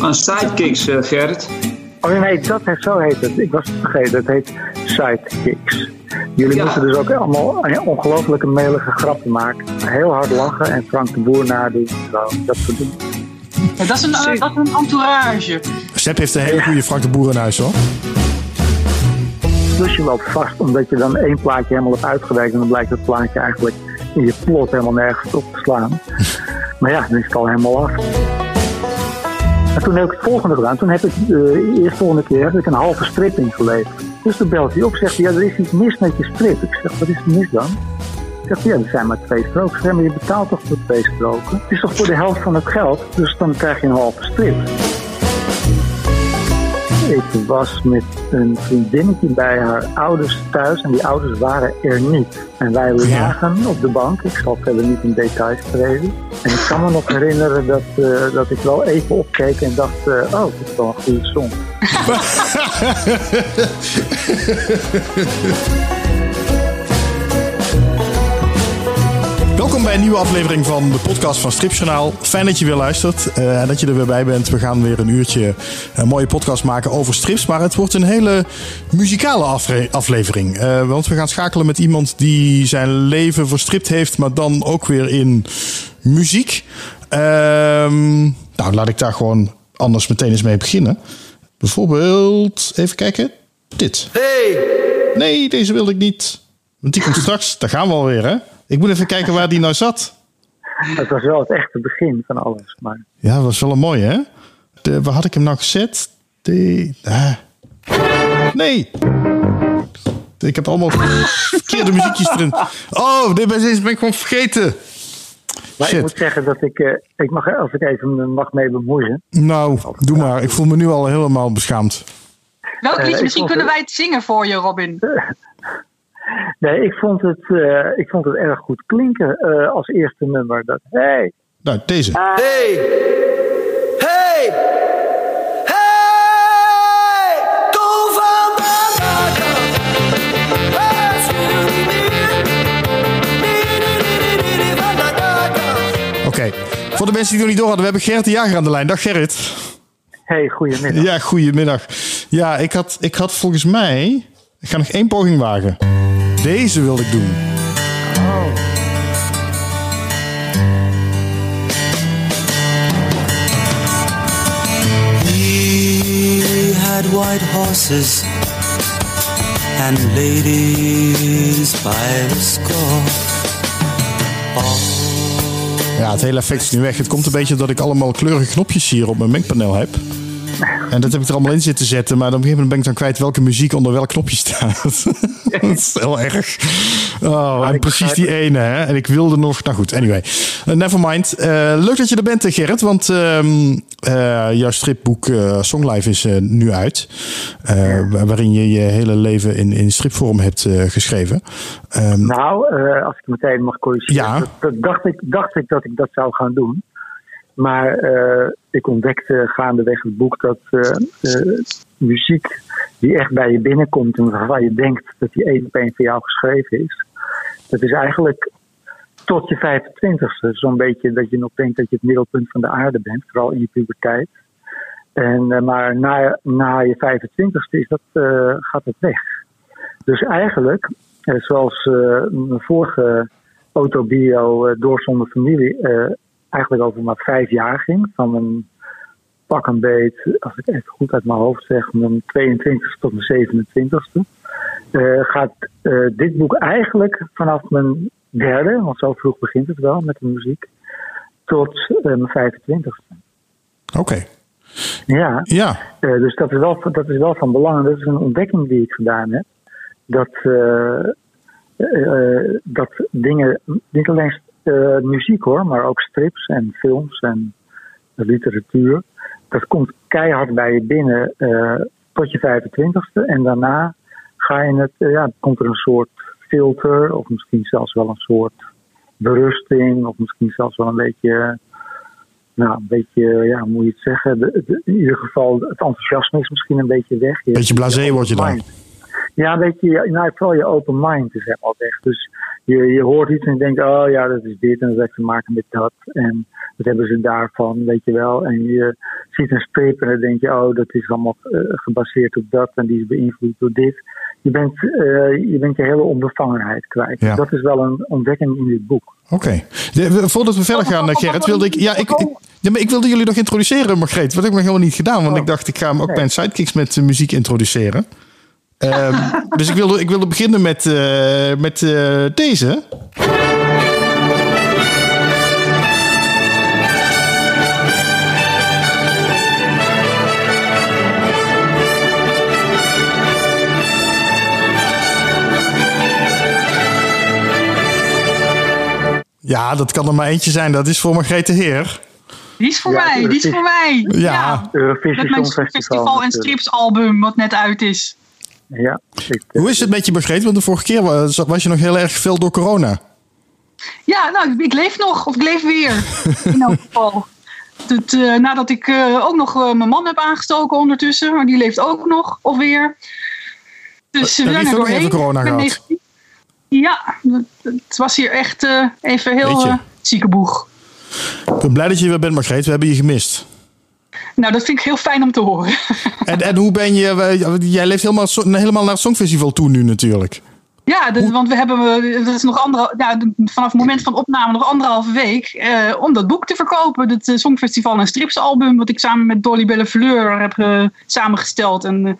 aan sidekicks, uh, Gerrit. Oh nee, dat heet, zo heet het. Ik was het vergeten. Het heet sidekicks. Jullie moeten dus ook allemaal ongelooflijke melige grappen maken. Heel hard lachen en Frank de Boer nadoen. Zo, dat soort dingen. Ja, dat, is een, dat is een entourage. Sepp heeft een hele goede Frank de Boer in huis hoor. Dus je loopt vast omdat je dan één plaatje helemaal hebt uitgewerkt. En dan blijkt dat plaatje eigenlijk in je plot helemaal nergens op te slaan. maar ja, dan is het al helemaal af. En toen heb ik het volgende gedaan. Toen heb ik de eerste volgende keer heb ik een halve strip ingeleverd. Dus toen belt hij op zegt ja, er is iets mis met je strip. Ik zeg, wat is er mis dan? Ik zeg, ja, er zijn maar twee stroken. zeg, maar je betaalt toch voor twee stroken? Het is toch voor de helft van het geld? Dus dan krijg je een halve strip. Ik was met een vriendinnetje bij haar ouders thuis en die ouders waren er niet. En wij lagen op de bank. Ik zal verder niet in details treden. En ik kan me nog herinneren dat, uh, dat ik wel even opkeek en dacht: uh, oh, dit is wel een goede song. bij een nieuwe aflevering van de podcast van Stripjournaal. Fijn dat je weer luistert uh, en dat je er weer bij bent. We gaan weer een uurtje een mooie podcast maken over strips. Maar het wordt een hele muzikale aflevering. Uh, want we gaan schakelen met iemand die zijn leven verstript heeft, maar dan ook weer in muziek. Uh, nou, laat ik daar gewoon anders meteen eens mee beginnen. Bijvoorbeeld, even kijken, dit. Hey! Nee, deze wilde ik niet. Want die komt straks. Daar gaan we alweer, hè? Ik moet even kijken waar die nou zat. Het was wel het echte begin van alles. Maar... Ja, dat was wel een mooie, hè? De, waar had ik hem nou gezet? De, ah. Nee! Ik heb allemaal verkeerde muziekjes erin. Oh, dit ben, ben ik gewoon vergeten. Maar Shit. ik moet zeggen dat ik, uh, ik mag, als ik even mag mee bemoeien. Nou, doe maar. Ik voel me nu al helemaal beschaamd. Welk liedje? Uh, Misschien kunnen wij het zingen voor je, Robin. Nee, ik vond het, uh, ik vond het erg goed klinken uh, als eerste nummer. Dat, hey. Nou, deze. Hey! Hey! Hey! Kom van Oké, okay. voor de mensen die nog niet door hadden, we hebben Gerrit de Jager aan de lijn. Dag Gerrit. Hey, goedemiddag. Ja, goedemiddag. Ja, ik had, ik had volgens mij... Ik ga nog één poging wagen. Deze wil ik doen. Oh. He had white horses and ladies by the score. Ja, het hele effect is nu weg. Het komt een beetje dat ik allemaal kleurige knopjes hier op mijn mengpaneel heb. En dat heb ik er allemaal in zitten zetten. Maar op een gegeven moment ben ik dan kwijt welke muziek onder welk knopje staat. dat is heel erg. Oh, en precies die ene. Hè? En ik wilde nog... Nou goed, anyway. Uh, never mind. Uh, leuk dat je er bent, Gerrit. Want uh, jouw stripboek Songlife is nu uit. waarin je je hele leven in, in stripvorm hebt geschreven. Um, nou, als ik meteen mag corrigeren. Ja. Dat, dat dacht, ik, dacht ik dat ik dat zou gaan doen. Maar uh, ik ontdekte gaandeweg het boek dat uh, muziek die echt bij je binnenkomt en waarvan je denkt dat die één op één voor jou geschreven is, dat is eigenlijk tot je 25ste zo'n beetje dat je nog denkt dat je het middelpunt van de aarde bent, vooral in je puberteit. En, maar na, na je 25ste is dat, gaat het weg. Dus eigenlijk, zoals mijn vorige autobio Door zonder familie eigenlijk over maar vijf jaar ging. Van een pak een beet, als ik echt goed uit mijn hoofd zeg, mijn 22 tot mijn 27ste. Uh, gaat uh, dit boek eigenlijk vanaf mijn derde, want zo vroeg begint het wel met de muziek, tot uh, mijn 25ste. Oké. Okay. Ja, ja. dus dat is, wel, dat is wel van belang. Dat is een ontdekking die ik gedaan heb. Dat, dat dingen niet alleen uh, muziek hoor, maar ook strips en films en literatuur. Dat komt keihard bij je binnen uh, tot je 25ste. En daarna ga je het, uh, ja, komt er een soort filter, of misschien zelfs wel een soort berusting, of misschien zelfs wel een beetje. Nou, een beetje, ja, hoe moet je het zeggen? De, de, in ieder geval, het enthousiasme is misschien een beetje weg. Beetje blasé word je dan. Ja, weet je, nou, vooral je open mind is helemaal weg. Dus je, je hoort iets en je denkt, oh ja, dat is dit en dat heeft te maken met dat. En wat hebben ze daarvan, weet je wel. En je ziet een strip en dan denk je, oh, dat is allemaal eh, gebaseerd op dat en die is beïnvloed door dit. Je bent, eh, je, bent je hele onbevangenheid kwijt. Ja. Dat is wel een ontdekking in dit boek. Oké. Voordat we verder gaan, eh, Gerrit, wilde ik... Ja, ik, ik, ja, maar ik wilde jullie nog introduceren, Margreet. Wat heb ik nog helemaal niet gedaan. Want ik dacht, ik ga hem ook Nee. mijn sidekicks met muziek introduceren. Ehm, dus ik wilde, ik wilde beginnen met, eh, met eh, deze. Ja, dat kan er maar eentje zijn. Dat is voor Margreet de Heer. Die is voor Ja, mij, die is voor mij. Ja. Eurovisie Met mijn Songfestival festival en natuurlijk. stripsalbum wat net uit is. Ja, ik, eh, Hoe is het met je, Margreet? Want de vorige keer was, was je nog heel erg veel door corona. Ja, nou, ik leef nog. Of ik leef weer. In elk geval. Dat, eh, nadat ik eh, ook nog eh, mijn man heb aangestoken ondertussen. Maar die leeft ook nog. Of weer. Dus Ja, we die zijn heeft er ook nog doorheen. even corona gehad. Ja, het- was hier echt eh, even heel eh ziekenboeg. Ik ben blij dat je weer bent, Margreet. We hebben je gemist. Nou, dat vind ik heel fijn om te horen. En, en hoe ben je... Jij leeft helemaal, zo- helemaal naar het Songfestival toe nu natuurlijk. Ja, dus, want we hebben, dat is nog de- vanaf het moment van opname nog anderhalve week eh, om dat boek te verkopen. Het eh, Songfestival en stripsalbum, wat ik samen met Dolly Bellefleur heb samengesteld en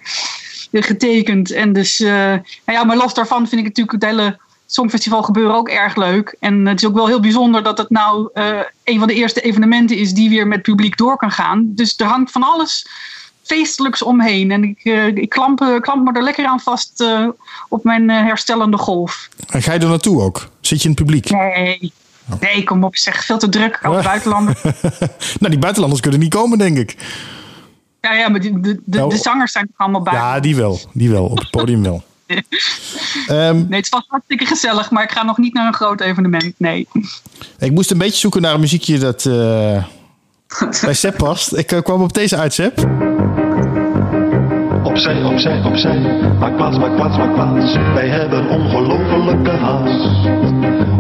eh, getekend. En dus, eh, nou ja, maar los daarvan vind ik natuurlijk het hele Songfestival gebeuren ook erg leuk. En het is ook wel heel bijzonder dat het nou eh, een van de eerste evenementen is die weer met publiek door kan gaan. Dus er hangt van alles feestelijks omheen. En ik, eh, ik klamp, klamp me er lekker aan vast op mijn herstellende golf. En ga je er naartoe ook? Zit je in het publiek? Nee. Nee, kom op, zeg. Veel te druk als buitenlander. nou, die buitenlanders kunnen niet komen, denk ik. Ja, ja, maar de, de, Nou, de zangers zijn allemaal buiten. Ja, die wel. Die wel. Op het podium wel. Ehm, Nee, het was hartstikke gezellig, maar ik ga nog niet naar een groot evenement. Nee. ik moest een beetje zoeken naar een muziekje dat eh, bij Sepp past. Ik eh, kwam op deze uit, Sepp. Opzij, opzij, opzij. Maak plaats, maak plaats, maak plaats. Wij hebben ongelofelijke haast.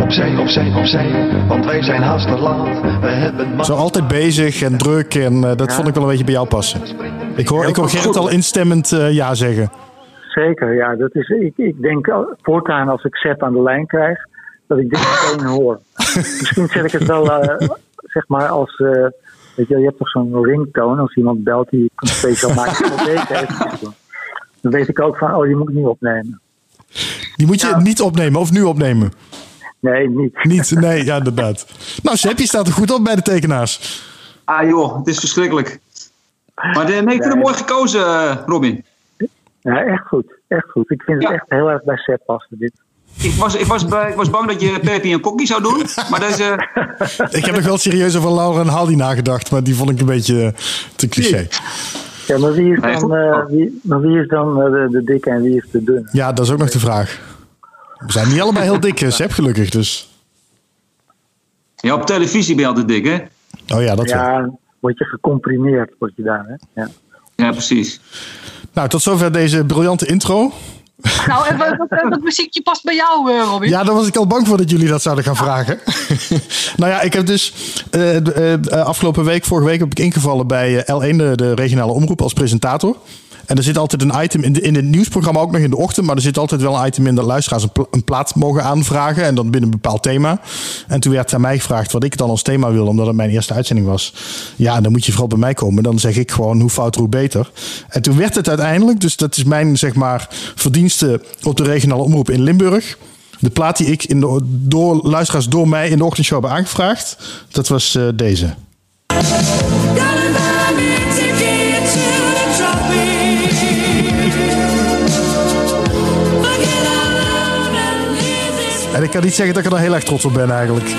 Opzij, opzij, opzij. Want wij zijn haast te laat. We hebben Zo altijd bezig en druk. En eh, dat vond ik wel een beetje bij jou passen. Ik hoor, ik hoor Gerrit al instemmend ja zeggen. Zeker, ja. Dat is, ik, ik denk voortaan als ik Sepp aan de lijn krijg, dat ik dit meteen hoor. Misschien zet ik het wel, eh, zeg maar, als... eh, weet je, je hebt toch zo'n ringtone als iemand belt die je kunt speciaal deze eventjes doen. Dan weet ik ook van, oh, die moet ik niet opnemen. Die moet je niet opnemen of nu opnemen. Nee, niet. Niet, nee, ja, inderdaad. Nou, Sepp, je staat er goed op bij de tekenaars. Ah joh, het is verschrikkelijk. Maar de, nee, ik vind het mooi gekozen, eh, Robin. Ja, echt goed. Echt goed. Ik vind het echt heel erg bij Sepp passen, dit. Ik was, ik, was, bij- ik was bang dat je Pepi en Kokkie zou doen. Maar dat is, eh, Ik heb nog wel serieus over Laura en Haldi nagedacht, maar die vond ik een beetje eh, te cliché. Ja, maar wie is dan, eh, wie, maar wie is dan de, de dikke en wie is de dunne? Ja, dat is ook nog de vraag. We zijn niet allebei heel dik, Sepp, gelukkig. Dus. ja, op televisie ben je altijd dik, hè? Oh ja, dat wel. Ja, word je gecomprimeerd, word je daar, hè? Ja. Ja, precies. Nou, tot zover deze briljante intro. Nou, en wat muziekje past bij jou, eh, Robin? Ja, daar was ik al bang voor dat jullie dat zouden gaan vragen. nou ja, ik heb dus eh, eh, afgelopen week, vorige week, heb ik ingevallen bij eh, L1, de, de regionale omroep, als presentator. En er zit altijd een item in, in het nieuwsprogramma, ook nog in de ochtend. Maar er zit altijd wel een item in dat luisteraars een, pla- een plaat mogen aanvragen. En dan binnen een bepaald thema. En toen werd aan mij gevraagd wat ik dan als thema wil, omdat het mijn eerste uitzending was. Ja, dan moet je vooral bij mij komen. Dan zeg ik gewoon hoe fouter, hoe beter. En toen werd het uiteindelijk, dus dat is mijn zeg maar verdienste op de regionale omroep in Limburg. De plaat die ik in de, door luisteraars door mij in de ochtendshow hebben aangevraagd, dat was eh, deze. En ik kan niet zeggen dat ik er heel erg trots op ben eigenlijk.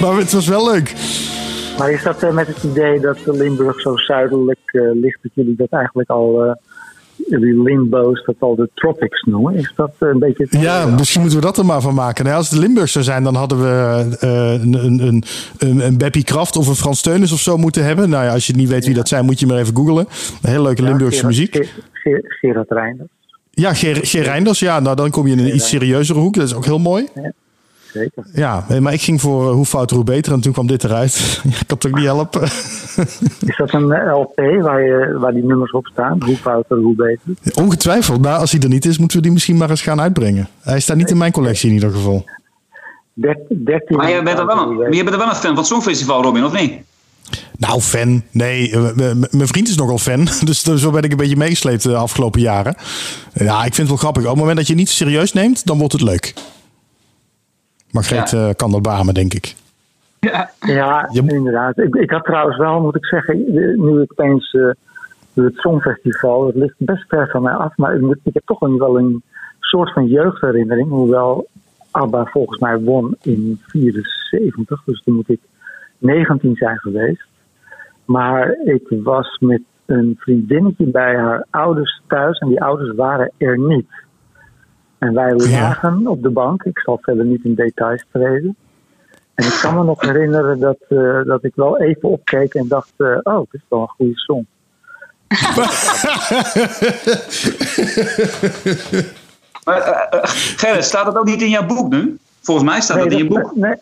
Maar het was wel leuk. Maar is dat eh, met het idee dat Limburg zo zuidelijk eh, ligt, dat jullie dat eigenlijk al eh, die limbo's dat al de tropics noemen. Is dat eh, een beetje... het- Ja, misschien moeten we dat er maar van maken. Nou, als het Limburg zou zijn, dan hadden we eh, een, een, een, een, Beppie Kraft of een Frans Teunis of zo moeten hebben. Nou ja, als je niet weet wie dat zijn, moet je maar even googlen. Hele leuke Ja, Limburgse Gerard- muziek. Ger- Ger- Gerard Reinders, Ja, Ger, Ger Reinders, ja, nou dan kom je in een iets serieuzere hoek. Dat is ook heel mooi. Zeker. Ja, maar ik ging voor eh, hoe fouter, hoe beter. En toen kwam dit eruit. ik kan het ook niet helpen. Is dat een eh, LP waar, je, waar die nummers op staan? Hoe fouter, hoe beter? Ongetwijfeld. Nou, als hij er niet is, moeten we die misschien maar eens gaan uitbrengen. Hij staat niet in mijn collectie in ieder geval. Der- 13 Maar je bent, er wel een, maar je bent er wel een fan van het Songfestival, Robin, of niet? Nou, fan. Nee, eh, mijn vriend is nogal fan. Dus dus zo ben ik een beetje meegesleept de afgelopen jaren. Ja, ik vind het wel grappig. Op het moment dat je het niet serieus neemt, dan wordt het leuk. Margreet Ja. eh, kan dat beamen, denk ik. Ja. Ja, inderdaad. Ik, ik had trouwens wel, moet ik zeggen, nu ik opeens eh, het Songfestival, het ligt best ver van mij af, maar ik, moet- ik heb toch wel wel een soort van jeugdherinnering, hoewel ABBA volgens mij won in 74, dus toen moet ik 19 zijn geweest. Maar ik was met een vriendinnetje bij haar ouders thuis en die ouders waren er niet. En wij lagen op de bank, ik zal verder niet in details treden. En ik kan me nog herinneren dat, eh, dat ik wel even opkeek en dacht: eh, oh, dit is wel een goede song. Maar, eh, Gerrit, staat dat ook niet in jouw boek nu? Volgens mij staat dat in je boek. Nee,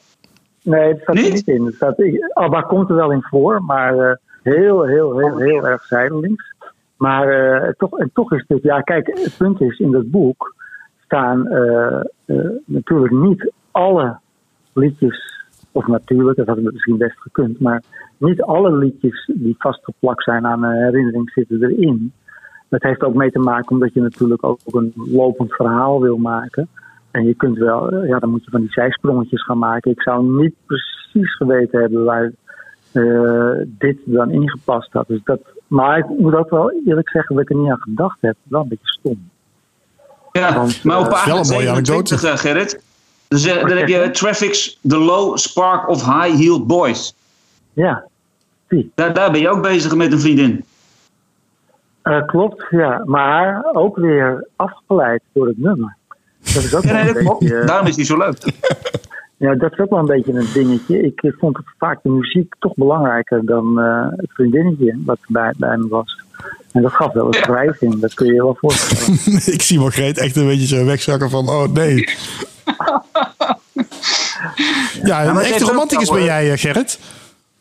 nee het staat er Niet? niet in. Het staat, Abba komt er wel in voor, maar eh, heel, heel, heel, heel erg zijdelings. Maar eh, toch, en toch is dit, ja, kijk, het punt is, in dat boek staan eh, eh, natuurlijk niet alle liedjes, of natuurlijk, dat had misschien best gekund, maar niet alle liedjes die vastgeplakt zijn aan een herinnering zitten erin. Dat heeft ook mee te maken omdat je natuurlijk ook een lopend verhaal wil maken. En je kunt wel, eh, ja, dan moet je van die zijsprongetjes gaan maken. Ik zou niet precies geweten hebben waar dit dan ingepast had. Dus dat, maar ik moet ook wel eerlijk zeggen dat ik er niet aan gedacht heb. Wel een beetje stom. Ja, Want, maar op eh, pagina wel een mooie 27, eh, Gerrit, dus, eh, dan heb je Traffic's The Low Spark of High Heeled Boys. Ja. Daar, daar ben je ook bezig met een vriendin. Eh, klopt, ja. Maar ook weer afgeleid door het nummer. Dat is ook Ja, wel nee, een dat klopt. beetje... eh, Daarom is die zo leuk. Ja, dat is ook wel een beetje een dingetje. Ik eh, vond het vaak de muziek toch belangrijker dan eh, het vriendinnetje wat bij, bij me was. En dat gaf wel eens wrijving, dat kun je je wel voorstellen. ik zie Margreet echt een beetje zo wegzakken van, oh nee. Ja, een maar het echte romanticus ben eh, jij, eh, Gerrit.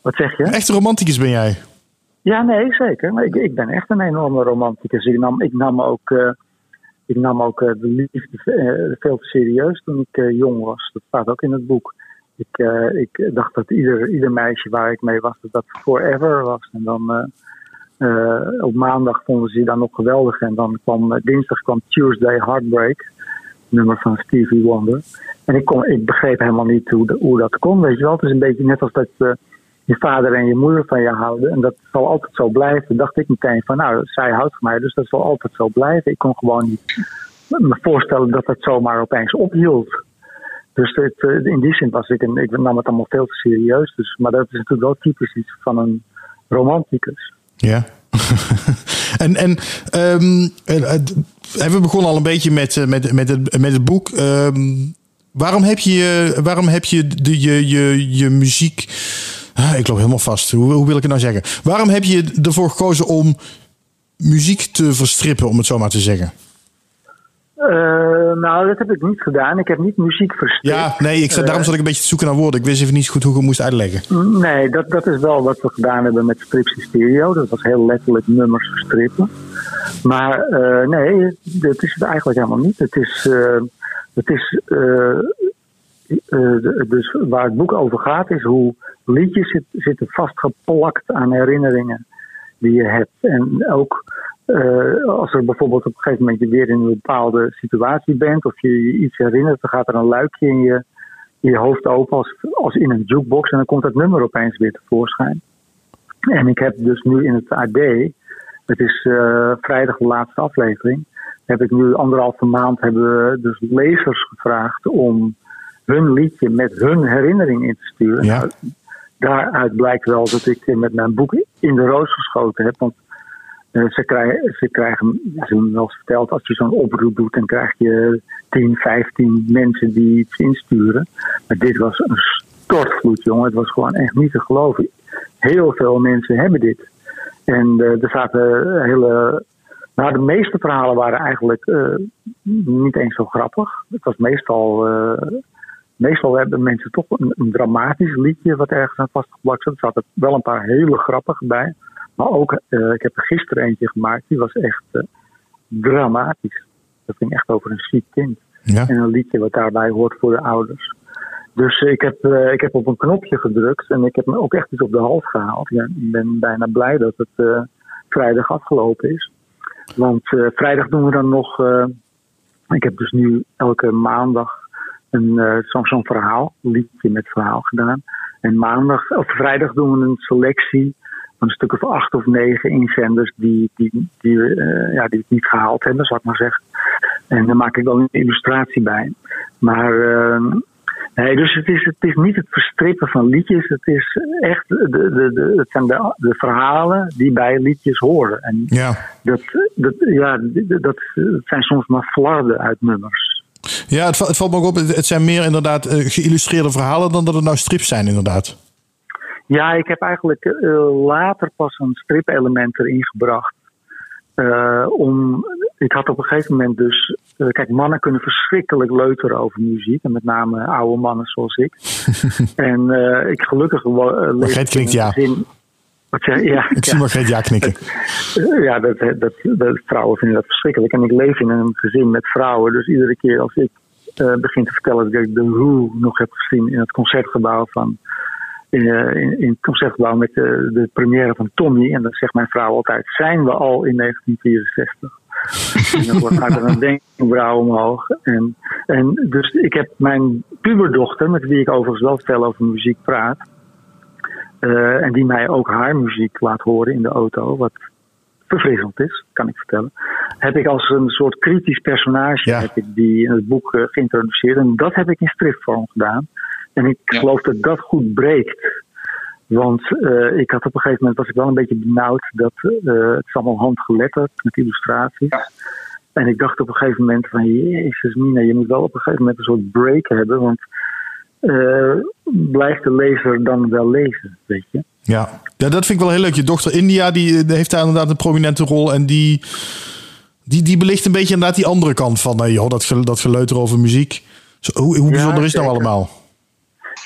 Wat zeg je? Een echte romanticus ben jij. Ja, nee, zeker. Maar ik, ik ben echt een enorme romanticus. Ik nam, ik nam ook, eh, ik nam ook eh, de liefde veel te serieus toen ik jong was. Dat staat ook in het boek. Ik, eh, ik dacht dat ieder, ieder meisje waar ik mee was, dat dat forever was. En dan eh, op maandag vonden ze dan nog geweldig. En dan kwam eh, dinsdag kwam Tuesday Heartbreak, nummer van Stevie Wonder. En ik, kon, ik begreep helemaal niet hoe, hoe dat kon. Weet je wel, het is een beetje net als dat je vader en je moeder van je houden. En dat zal altijd zo blijven. Dacht ik meteen van, nou, zij houdt van mij, dus dat zal altijd zo blijven. Ik kon gewoon niet me voorstellen dat het zomaar opeens ophield. Dus eh, in die zin was ik, een, ik nam het allemaal veel te serieus. Dus, maar dat is natuurlijk wel typisch iets van een romanticus. Ja. en en eh, we begonnen al een beetje met, eh, met, met, het, met het boek. Ehm, waarom heb je, waarom heb je de, je, je, je muziek. Ah, ik loop helemaal vast. Hoe, hoe wil ik het nou zeggen? Waarom heb je ervoor gekozen om muziek te verstrippen, om het zo maar te zeggen? Eh, nou, dat heb ik niet gedaan. Ik heb niet muziek verstript. Ja, nee, ik, zat- daarom zat ik een beetje te zoeken naar woorden. Ik wist even niet goed hoe ik het moest uitleggen. Nee, dat, dat is wel wat we gedaan hebben met Strips in Stereo. Dat was heel letterlijk nummers verstrippen. Maar eh, nee, dat is het eigenlijk helemaal niet. Het is, eh, het is eh, eh, dus waar het boek over gaat, is hoe liedjes zit, zitten vastgeplakt aan herinneringen die je hebt. En ook eh, als er bijvoorbeeld op een gegeven moment je weer in een bepaalde situatie bent, of je je iets herinnert, dan gaat er een luikje in je, in je hoofd open als, als in een jukebox en dan komt dat nummer opeens weer tevoorschijn. En ik heb dus nu in het AD, het is eh, vrijdag de laatste aflevering, heb ik nu anderhalve maand hebben we dus lezers gevraagd om hun liedje met hun herinnering in te sturen. Ja. Nou, daaruit blijkt wel dat ik met mijn boek in de roos geschoten heb. Want ze, krijgen, ze krijgen, ze hebben wel verteld, als je zo'n oproep doet, dan krijg je 10, 15 mensen die iets insturen. Maar dit was een stortvloed, jongen. Het was gewoon echt niet te geloven. Heel veel mensen hebben dit. En eh, er zaten hele. Nou, de meeste verhalen waren eigenlijk eh, niet eens zo grappig. Het was meestal. eh, meestal hebben mensen toch een, een dramatisch liedje wat ergens aan vastgeplakt zat. Er zaten wel een paar hele grappige bij. Maar ook, eh, ik heb er gisteren eentje gemaakt, die was echt eh, dramatisch. Dat ging echt over een ziek kind. Ja. En een liedje wat daarbij hoort voor de ouders. Dus ik heb, eh, ik heb op een knopje gedrukt en ik heb me ook echt iets op de hals gehaald. Ja, ik ben bijna blij dat het vrijdag afgelopen is. Want vrijdag doen we dan nog. ik heb dus nu elke maandag een, zo'n zo'n verhaal, liedje met verhaal gedaan. En maandag, of vrijdag doen we een selectie een stuk of acht of negen inzenders die, die, die, eh, ja, die het niet gehaald hebben, zou ik maar zeggen. En daar maak ik wel een illustratie bij. Maar eh, nee, dus het is, het is niet het verstrippen van liedjes. Het is echt de, de, de, het zijn de, de verhalen die bij liedjes horen. En Ja. dat, dat, ja, dat, dat zijn soms maar flarden uit nummers. Ja, het, het valt me ook op. Het het zijn meer inderdaad eh, geïllustreerde verhalen dan dat het nou strips zijn, inderdaad. Ja, ik heb eigenlijk eh, later pas een stripelement erin gebracht. Eh, om, ik had op een gegeven moment dus. eh, kijk, mannen kunnen verschrikkelijk leuteren over muziek. En met name oude mannen zoals ik. en ik gelukkig. Margreet klinkt ja. gezin- Wat zeg je? Ja, Ik zie ja. Margreet ja knikken. Ja, dat, dat, dat, vrouwen vinden dat verschrikkelijk. En ik leef in een gezin met vrouwen. Dus iedere keer als ik begin te vertellen dat ik de Who nog heb gezien in het concertgebouw van. In, eh, in, in het concertgebouw met de, de première van Tommy. En dan zegt mijn vrouw altijd: zijn we al in 1964? en dan wordt- er een wenkbrauw omhoog. En, en dus ik heb mijn puberdochter, met wie ik overigens wel veel over muziek praat. eh, en die mij ook haar muziek laat horen in de auto. Wat verfrissend is, kan ik vertellen. Heb ik als een soort kritisch personage Ja. heb ik die in het boek eh, geïntroduceerd. En dat heb ik in stripvorm gedaan. En ik Ja. geloof dat dat goed breekt. Want eh, ik had op een gegeven moment was ik wel een beetje benauwd dat eh, het is allemaal handgeletterd met illustraties. Ja. En ik dacht op een gegeven moment van Jezus Mina, je moet wel op een gegeven moment een soort break hebben. Want eh, blijft de lezer dan wel lezen, weet je? Ja. ja, dat vind ik wel heel leuk. Je dochter India die, heeft daar inderdaad een prominente rol. En die, die, die belicht een beetje inderdaad die andere kant van joh, dat, gel- dat geleuter over muziek. Zo, hoe hoe Ja, bijzonder is het nou allemaal?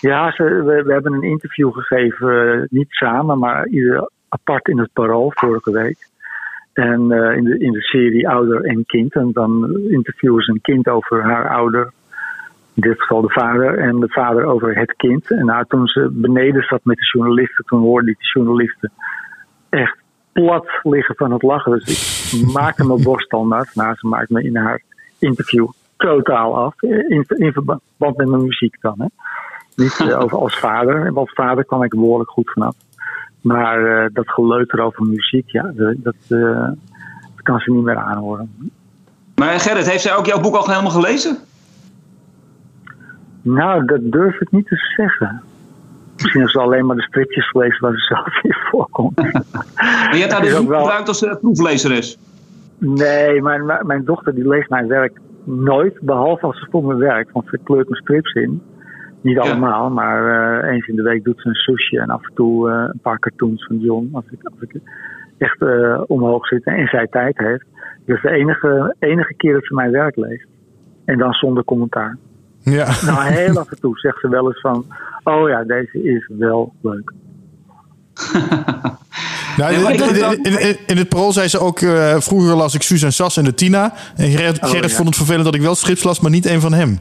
Ja, we hebben een interview gegeven, eh, niet samen, maar ieder apart in het Parool vorige week. En eh, in, de, in de serie Ouder en Kind. En dan interviewen ze een kind over haar ouder, in dit geval de vader, en de vader over het kind. En nou, toen ze beneden zat met de journalisten, toen hoorde ik de journalisten echt plat liggen van het lachen. Dus ik maakte mijn borst al nat. Nou, ze maakt me in haar interview totaal af. In, in verband met mijn muziek dan, hè. Niet eh, over als vader. En als vader kwam ik behoorlijk goed vanaf. Maar eh, dat geleuter over muziek, ja, dat, eh, dat kan ze niet meer aanhoren. Maar Gerrit, heeft zij ook jouw boek al helemaal gelezen? Nou, dat durf ik niet te zeggen. Misschien heeft ze alleen maar de stripjes gelezen waar ze zelf in voorkomt. Maar je hebt haar is dus ook wel- gebruikt als uh, proeflezeres. Nee, mijn, mijn- mijn dochter die leest mijn werk nooit, behalve als ze voor mijn werk. Want ze kleurt mijn strips in. Niet Ja. allemaal, maar eh, eens in de week doet ze een sushi en af en toe eh, een paar cartoons van John. Als ik, als ik echt eh, omhoog zit en zij tijd heeft. Dat is de enige, enige keer dat ze mijn werk leest. En dan zonder commentaar. Ja. Nou, heel af en toe zegt ze wel eens van... Oh ja, deze is wel leuk. Nou, in, in, in, in- in het parool zei ze ook... eh, vroeger las ik Suus en Sas en de Tina. En Gerrit, Oh, Gerrit ja. vond het vervelend dat ik wel strips las, maar niet een van hem.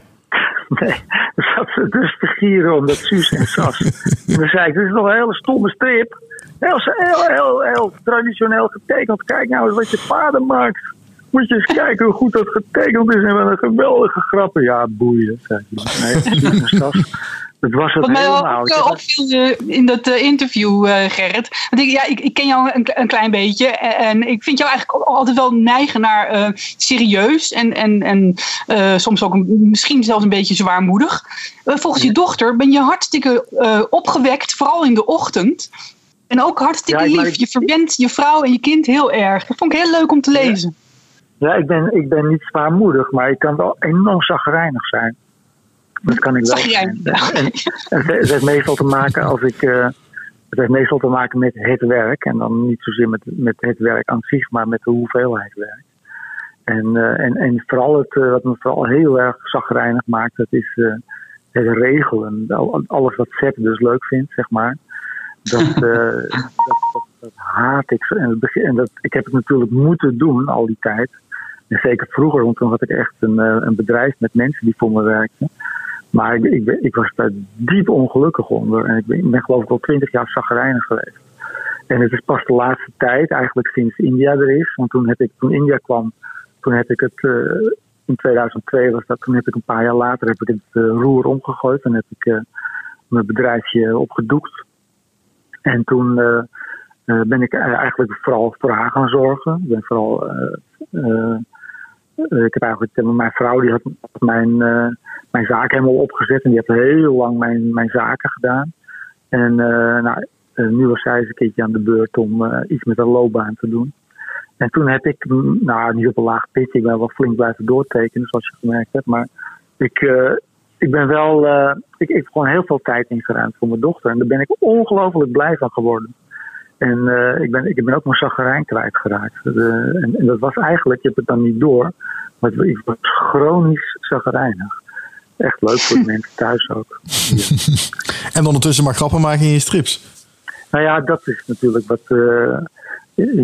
Nee, dan zat ze dus te gieren omdat Suus en Sas. En dan zei ik, dit is nog een hele stomme strip. Heel, heel, heel, heel traditioneel getekend. Kijk nou eens wat je vader maakt. Moet je eens kijken hoe goed dat getekend is. En wat een geweldige grappen. Ja, boeien, zei hij. Nee, Suus en Sas. Dat was het Wat mij ook eh, opviel eh, in dat eh, interview, Gerrit. Want ik, ja, ik, ik ken jou een, een klein beetje. En, ik vind jou eigenlijk altijd wel neigen naar serieus. En, en, en soms ook misschien zelfs een beetje zwaarmoedig. Volgens je dochter ben je hartstikke opgewekt, vooral in de ochtend. En ook hartstikke Ja, lief. Je verbindt je vrouw en je kind heel erg. Dat vond ik heel leuk om te lezen. Ja, ik ben, ik ben niet zwaarmoedig, maar ik kan wel enorm zagrijnig zijn. Dat kan ik wel. Ja. En, en het, heeft meestal te maken als ik. eh, het heeft meestal te maken met het werk. En dan niet zozeer met, met het werk aan zich, maar met de hoeveelheid werk. En, eh, en, en vooral het, eh, wat me vooral heel erg zagrijnig maakt, dat is eh, het regelen. Al- Alles wat Sepp dus leuk vindt, zeg maar. Dat, dat, dat, dat haat ik. En, en dat, ik heb het natuurlijk moeten doen al die tijd. En zeker vroeger, want toen had ik echt een, een bedrijf met mensen die voor me werkten. Maar ik, ik, was daar diep ongelukkig onder. En ik ben, geloof ik al twintig jaar zagrijnig geweest. En het is pas de laatste tijd, eigenlijk sinds India er is. Want toen, heb ik, toen India kwam, toen heb ik het, eh, in 2002 was dat, toen heb ik een paar jaar later heb ik het eh, roer omgegooid. En heb ik eh, mijn bedrijfje opgedoekt. En toen ben ik eigenlijk vooral voor haar gaan zorgen. Ik ben vooral... eh, ik heb eigenlijk, eh, mijn vrouw die had mijn, eh, mijn zaak helemaal opgezet en die heeft heel lang mijn, mijn zaken gedaan. En nou, nu was zij eens een keertje aan de beurt om iets met haar loopbaan te doen. En toen heb ik, mm, nou niet op een laag pitje, ik ben wel flink blijven doortekenen zoals je gemerkt hebt. Maar ik, ik ben wel, ik, ik heb gewoon heel veel tijd ingeruimd voor mijn dochter. En daar ben ik ongelooflijk blij van geworden. En eh, ik, ben, ik ben ook mijn zagrijn kwijtgeraakt. Eh, en, en dat was eigenlijk, je hebt het dan niet door, maar het- ik was chronisch zagrijnig. Echt leuk voor de mensen thuis ook. En ondertussen maar grappen maken in je strips. Nou ja, dat is natuurlijk wat. eh,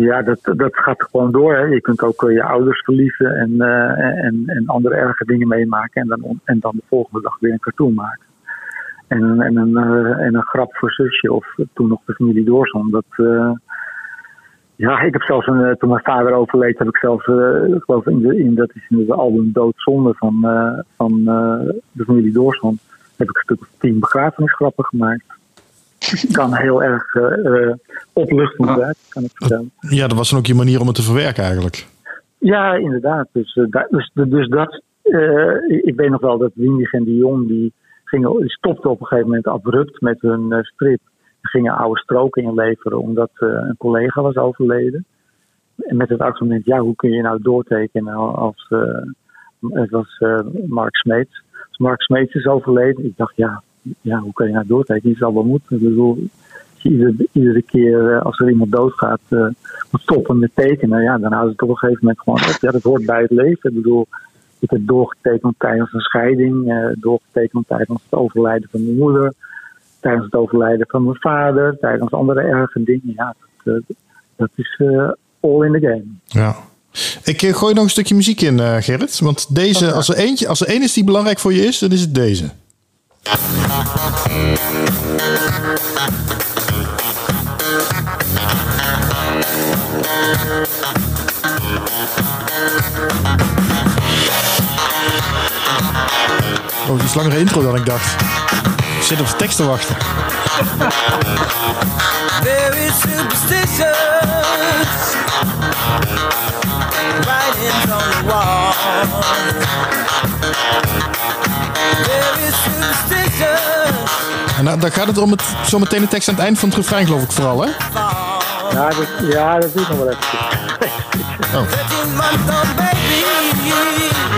ja, dat, dat gaat gewoon door. Hè. Je kunt ook je ouders verliezen en, en, en andere erge dingen meemaken. En dan, en dan de volgende dag weer een cartoon maken. En, een- en, een, eh, en een grap voor zusje of toen nog de familie Doorzon. Dat, eh, ja, ik heb zelfs een, eh, toen mijn vader overleed, heb ik zelfs, ik geloof in, de, in dat is in het album Doodzonde van, van de familie Doorzon, heb ik een stuk of tien begrafenisgrappen gemaakt. kan heel erg opluchtend zijn, kan ik vertellen. Ja, dat was dan ook je manier om het te verwerken eigenlijk. Ja, inderdaad. Dus, da- dus, dus dat. ik weet nog wel dat Windig en Dion die gingen, stopten op een gegeven moment abrupt met hun eh, strip. Die gingen oude stroken inleveren omdat eh, een collega was overleden. En met het argument, ja, hoe kun je nou doortekenen als. eh, het was Mark Smeets. Als Mark Smeets is overleden, ik dacht, ja, ja hoe kun je nou doortekenen? Die zal wel moeten. Ik bedoel, je iedere, keer als er iemand doodgaat, moet stoppen met tekenen, ja, dan houdt het op een gegeven moment gewoon. Ja, dat hoort bij het leven. Ik bedoel, ik heb doorgetekend tijdens een scheiding, eh, doorgetekend tijdens het overlijden van mijn moeder, tijdens het overlijden van mijn vader, tijdens andere erge dingen. Ja, dat, eh, dat is eh, all in the game. Ja. Ik gooi nog een stukje muziek in, Gerrit. Want deze, als er, eentje, als er één is die belangrijk voor je is, dan is het deze. Oh, het is een langere intro dan ik dacht. Ik zit op de tekst te wachten. Very superstitious. Writings on the wall. Very superstitious. En dan, dan gaat het om het, zometeen de tekst aan het eind van het refrein, geloof ik vooral, hè? Ja, dat, ja, dat duurt nog wel even. 13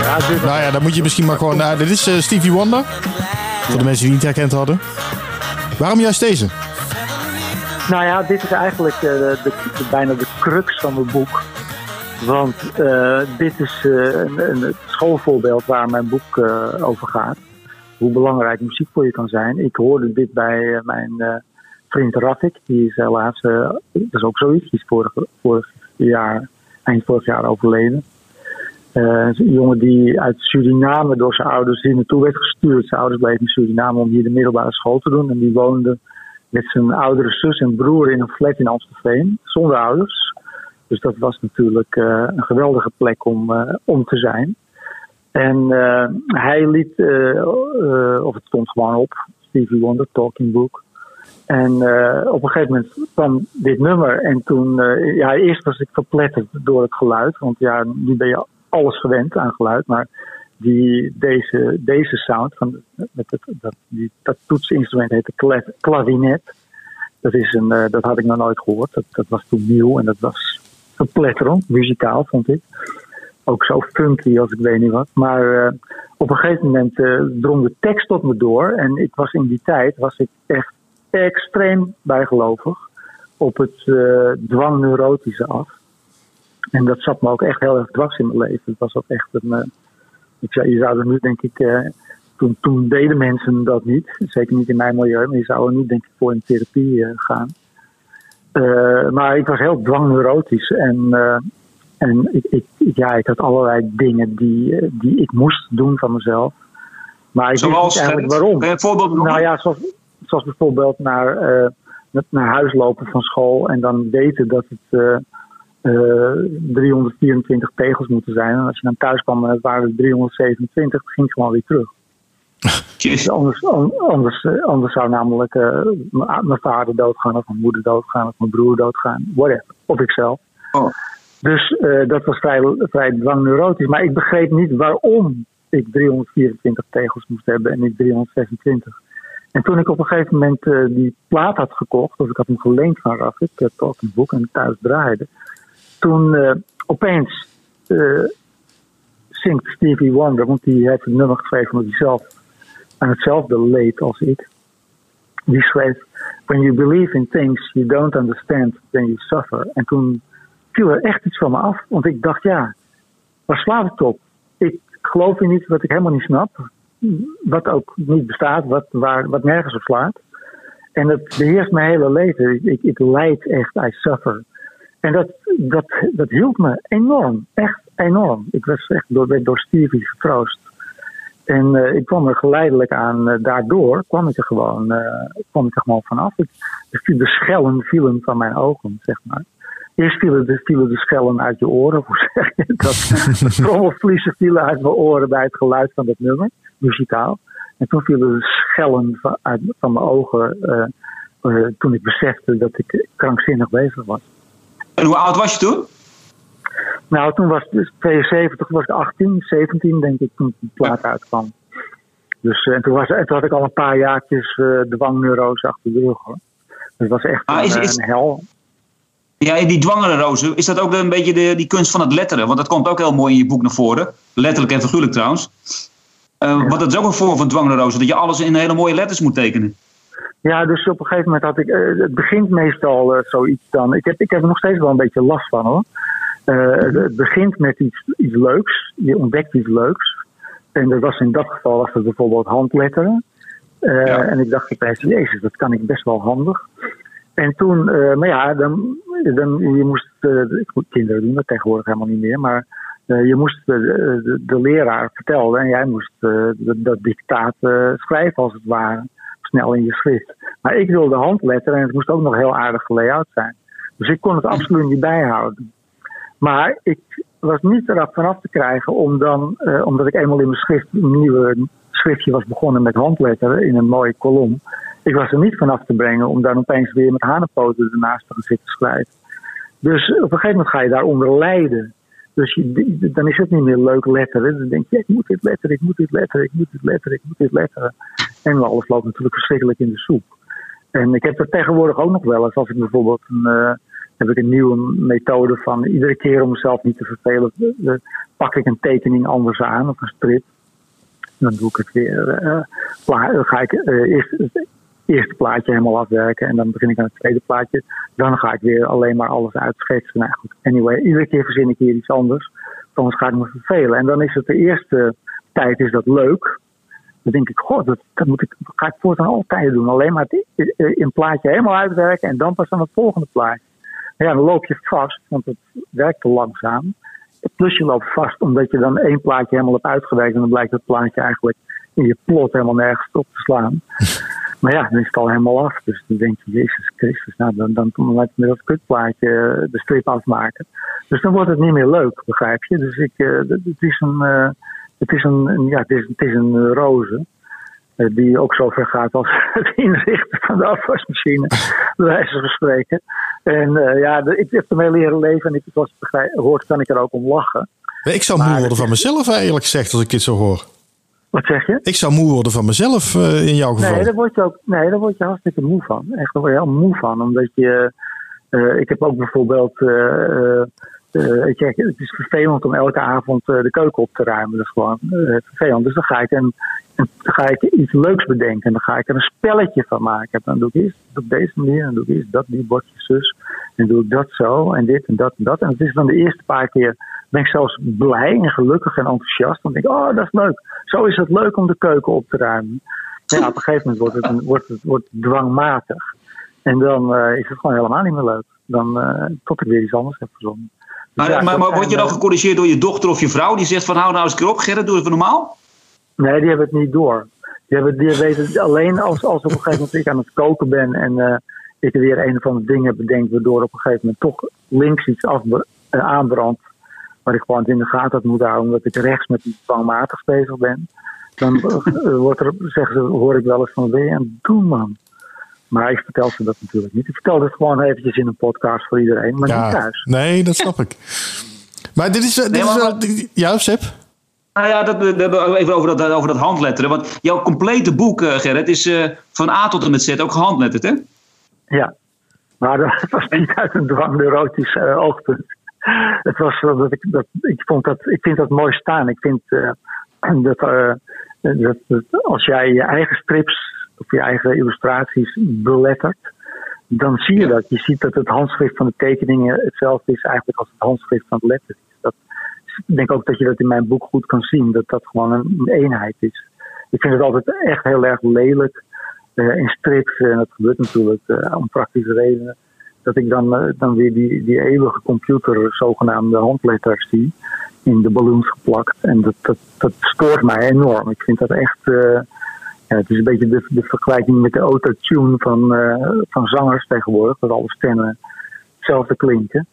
Nou ja, dan moet je misschien maar gewoon... Nou, dit is eh, Stevie Wonder. Voor de mensen die het niet herkend hadden. Waarom juist deze? Nou ja, dit is eigenlijk eh, de, de, bijna de crux van mijn boek. Want eh, dit is een, een schoolvoorbeeld waar mijn boek over gaat. Hoe belangrijk muziek voor je kan zijn. Ik hoorde dit bij mijn vriend Rafik. Die is helaas, dat is ook zoiets, die is vorig, vorig jaar, eind vorig jaar overleden. Eh, een jongen die uit Suriname door zijn ouders hier naartoe werd gestuurd. Zijn ouders bleven in Suriname om hier de middelbare school te doen. En die woonde met zijn oudere zus en broer in een flat in Amstelveen, zonder ouders. Dus dat was natuurlijk eh, een geweldige plek om, eh, om te zijn. En hij liet, of het stond gewoon op, Stevie Wonder, Talking Book. En op een gegeven moment kwam dit nummer. En toen, ja, eerst was ik verpletterd door het geluid. Want ja, nu ben je alles gewend aan geluid. Maar die, deze, deze sound, van, met het, dat, die, dat toetsinstrument heet de klavinet. Dat, is een, eh, dat had ik nog nooit gehoord. Dat, dat was toen nieuw en dat was verpletterend, muzikaal vond ik. Ook zo funky als ik weet niet wat. Maar eh, op een gegeven moment eh, drong de tekst tot me door. En ik was in die tijd was ik echt extreem bijgelovig op het dwangneurotische af. En dat zat me ook echt heel erg dwars in mijn leven. Het was ook echt een. eh, ik zou, je zou er nu, denk ik. eh, toen, toen deden mensen dat niet. Zeker niet in mijn milieu. Maar je zou er nu, denk ik, voor in therapie eh, gaan. Maar ik was heel dwangneurotisch. En, en ik, ik, ja, ik had allerlei dingen die, die ik moest doen van mezelf. Maar ik wist Zoals, niet eigenlijk waarom. Kan je een voorbeeld noemen? Nou ja, zoals, zoals bijvoorbeeld naar, naar huis lopen van school en dan weten dat het 324 tegels moeten zijn. En als je dan thuis kwam en het waren er 327, dan ging het gewoon weer terug. Dus anders, an- anders, eh, anders zou namelijk eh, mijn vader doodgaan, of mijn moeder doodgaan, of mijn broer doodgaan, whatever. Of ikzelf. Oh. Dus eh, dat was vrij, vrij dwangneurotisch. Maar ik begreep niet waarom ik 324 tegels moest hebben en niet 326. En toen ik op een gegeven moment eh, die plaat had gekocht, of ik had hem geleend van Raf, ik had ook een boek en thuis draaide. Toen eh, opeens eh, zingt Stevie Wonder, want die heeft een nummer geschreven omdat hij zelf aan hetzelfde leed als ik. Die schreef: When you believe in things you don't understand, then you suffer. En toen viel er echt iets van me af, want ik dacht: ja, waar slaat het op? Ik geloof in iets wat ik helemaal niet snap, wat ook niet bestaat, wat, waar, wat nergens op slaat. En dat beheerst mijn hele leven. Ik, ik, ik leid echt, I suffer. En dat, dat, dat hielp me enorm, echt enorm. Ik was echt door, door Stevie getroost. En eh, ik kwam er geleidelijk aan, eh, daardoor kwam ik er gewoon, eh, kwam ik er gewoon vanaf. Ik, de, de schellen vielen van mijn ogen, zeg maar. Eerst vielen de, vielen de schellen uit je oren, hoe zeg je dat? De trommelvliezen vielen uit mijn oren bij het geluid van dat nummer, muzikaal. En toen vielen de schellen van, van mijn ogen toen ik besefte dat ik krankzinnig bezig was. En hoe oud was je toen? Nou, toen was het dus 72, was ik 18, 17 denk ik, toen die plaat uitkwam. Dus eh, en toen, was, en toen had ik al een paar jaartjes eh dwangneurose achter de rug. Hoor. Dus het was echt Ah, een, is- is- een hel. Ja, die dwangerenrozen, is dat ook een beetje de, die kunst van het letteren? Want dat komt ook heel mooi in je boek naar voren. Letterlijk en figuurlijk trouwens. Eh, Want dat is ook een vorm van dwangerenrozen, dat je alles in hele mooie letters moet tekenen. Ja, dus op een gegeven moment had ik. eh, het begint meestal eh, zoiets dan. Ik heb, ik heb er nog steeds wel een beetje last van hoor. Eh, het- begint met iets, iets leuks. Je ontdekt iets leuks. En dat was in dat geval was het bijvoorbeeld handletteren. Ja. En ik dacht opeens, jezus, dat kan ik best wel handig. En toen, maar ja, dan, dan je moest, kinderen doen dat tegenwoordig helemaal niet meer, maar je moest de, de, de leraar vertellen en jij moest dat, dat dictaat schrijven als het ware, snel in je schrift. Maar ik wilde handletteren en het moest ook nog heel aardig gelayout zijn. Dus ik kon het absoluut niet bijhouden. Maar ik was niet eraf vanaf te krijgen om dan, eh, omdat ik eenmaal in mijn schrift een nieuwe schriftje was begonnen met handletteren in een mooie kolom. Ik was er niet vanaf te brengen om dan opeens weer met hanenpoten ernaast te gaan zitten schrijven. Dus op een gegeven moment ga je daaronder lijden. Dus dan is het niet meer leuk letteren. Dan denk je, ik moet dit letteren, ik moet dit letteren, ik moet dit letteren, ik moet dit letteren. En alles loopt natuurlijk verschrikkelijk in de soep. En ik heb dat tegenwoordig ook nog wel eens. Als ik bijvoorbeeld een, eh, heb ik een nieuwe methode van iedere keer om mezelf niet te vervelen, eh, pak ik een tekening anders aan of een strip. Dan doe ik het weer. eh, dan ga ik eh, eerst het eerste plaatje helemaal afwerken en dan begin ik aan het tweede plaatje. Dan ga ik weer alleen maar alles uitschetsen. Nou goed, anyway, iedere keer verzin ik hier iets anders. Anders ga ik me vervelen. En dan is het de eerste tijd is dat leuk. Dan denk ik, god, dat, dat, moet ik, dat ga ik voortaan altijd doen. Alleen maar het i- een plaatje helemaal uitwerken en dan pas aan het volgende plaatje. Ja, dan loop je vast, want het werkt te langzaam. Plus je loopt vast omdat je dan één plaatje helemaal hebt uitgewerkt en dan blijkt dat plaatje eigenlijk in je plot helemaal nergens op te slaan. Maar ja, dan is het al helemaal af. Dus dan denk je, Jezus Christus, nou dan, dan laat ik met dat kutplaatje eh, de strip afmaken. Dus dan wordt het niet meer leuk, begrijp je? Dus ik, eh, het het is een, eh, het is een, een- ja, het is, het is een eh, roze. eh, die ook zo ver gaat als het inrichten van de afwasmachine, bij wijze van spreken. En eh, ja, ik heb ermee leren leven en ik, zoals begrijpt- hoort, kan ik er ook om lachen. Ik zou moe worden van mezelf, eerlijk gezegd, als ik dit zo hoor. Wat zeg je? Ik zou moe worden van mezelf in jouw geval. Nee, daar word je ook, nee, daar word je hartstikke moe van. Echt, daar word je heel moe van. Omdat je. ik heb ook bijvoorbeeld. Je, het is vervelend om elke avond eh, de keuken op te ruimen. Dat is gewoon eh, vervelend. Dus dan ga ik, een, ga ik iets leuks bedenken. En dan ga ik er een spelletje van maken. Dan doe ik eerst op deze manier. Dan doe ik eerst dat, die bordje zus. En doe ik dat zo. En dit en dat en dat. En het is dan de eerste paar keer. Ben ik zelfs blij en gelukkig en enthousiast. Dan denk ik, oh, dat is leuk. Zo is het leuk om de keuken op te ruimen. Ja, op een gegeven moment wordt het, wordt dwangmatig. En dan eh, is het gewoon helemaal niet meer leuk. Dan, eh, tot ik weer iets anders heb verzonnen. Maar, ja, maar, word je dan eh, gecorrigeerd door je dochter of je vrouw die zegt van hou nou eens een keer op, Gerrit, doe even normaal? Nee, die hebben het niet door. Die, hebben, die weten het alleen als, als op een gegeven moment ik aan het koken ben en eh, ik er weer een of andere dingen bedenk, waardoor op een gegeven moment toch links iets af, eh, aanbrandt. Waar ik gewoon in de gaten had moeten houden, omdat ik rechts met iets dwangmatig bezig ben. Dan wordt er, zeggen ze, hoor ik wel eens van, ben je aan het doen, man? Maar ik vertel ze dat natuurlijk niet. Ik vertel het gewoon eventjes in een podcast voor iedereen, maar niet ja, thuis. nee, dat snap ik. Maar dit is, dit Nee, is maar- wel... dit- Ja, Seb? Nou ja, dat, even over dat, over dat handletteren. Want jouw complete boek, eh, Gerrit, is eh, van A tot en met Z ook gehandletterd, hè? Ja, maar dat was niet uit een dwangneurotisch eh, oogpunt. Het was dat ik dat ik vond dat ik vind dat mooi staan. Ik vind dat, dat, dat als jij je eigen strips of je eigen illustraties belettert, dan zie je dat. Je ziet dat het handschrift van de tekeningen hetzelfde is eigenlijk als het handschrift van het letter. is. Dat, ik denk ook dat je dat in mijn boek goed kan zien, dat dat gewoon een, een eenheid is. Ik vind het altijd echt heel erg lelijk eh, in strips, en dat gebeurt natuurlijk eh, om praktische redenen, dat ik dan, eh, dan weer die, die eeuwige computer zogenaamde handletters zie in de balloons geplakt. En dat, dat, dat stoort mij enorm. Ik vind dat echt, eh, ja, het is een beetje de, de vergelijking met de autotune van, eh, van zangers tegenwoordig, dat alle stemmen hetzelfde klinken.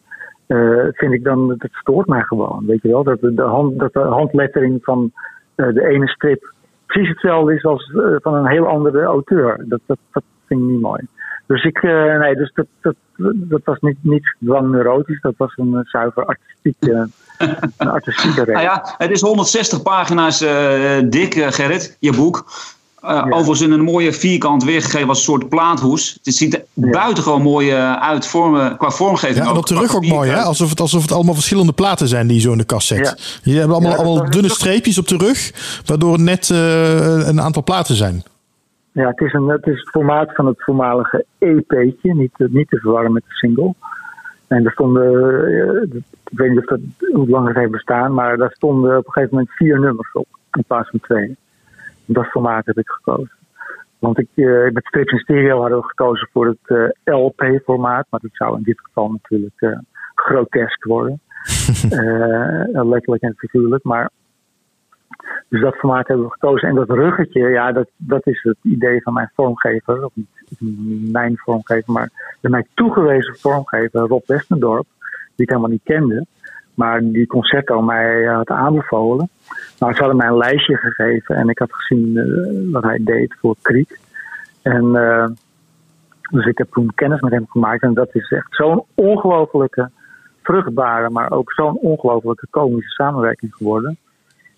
Eh, vind ik dan, dat stoort mij gewoon. Weet je wel, dat de, hand, dat de handlettering van eh, de ene strip precies hetzelfde is als van een heel andere auteur. Dat, dat, dat vind ik niet mooi. Dus ik, nee, dus dat, dat, dat was niet, niet dwangneurotisch, dat was een zuiver artistieke, een artistieke reden. Nou ja, het is 160 pagina's dik, Gerrit, je boek. Eh, Overigens in een mooie vierkant weergegeven als een soort plaathoes. Het ziet er buitengewoon mooi eh, uit vormen, qua vormgeving. Ja, en op de rug ook mooi, hè? Alsof het, alsof het allemaal verschillende platen zijn die je zo in de kast zet. Je hebt allemaal, Ja, allemaal dunne streepjes op de rug, waardoor het net eh, een aantal platen zijn. Ja, het is, een, het is het formaat van het voormalige EP'tje, niet, te- niet te verwarren met de single. En er stonden, eh, ik weet niet of dat, hoe lang het heeft bestaan, maar daar stonden op een gegeven moment vier nummers op, in plaats van twee. Dat formaat heb ik gekozen. Want ik, eh, met Stereo hadden we gekozen voor het eh, LP-formaat, maar dat zou in dit geval natuurlijk eh, grotesk worden. Letterlijk en figuurlijk, maar dus dat formaat hebben we gekozen. En dat ruggetje, ja, dat, dat is het idee van mijn vormgever. Of niet mijn vormgever, maar de mij toegewezen vormgever, Rob Westendorp. Die ik helemaal niet kende. Maar die concerto mij had aanbevolen. Nou, ze hadden mij een lijstje gegeven. En ik had gezien eh, wat hij deed voor Kriek. En eh, dus ik heb toen kennis met hem gemaakt. En dat is echt zo'n ongelofelijke, vruchtbare, maar ook zo'n ongelofelijke komische samenwerking geworden.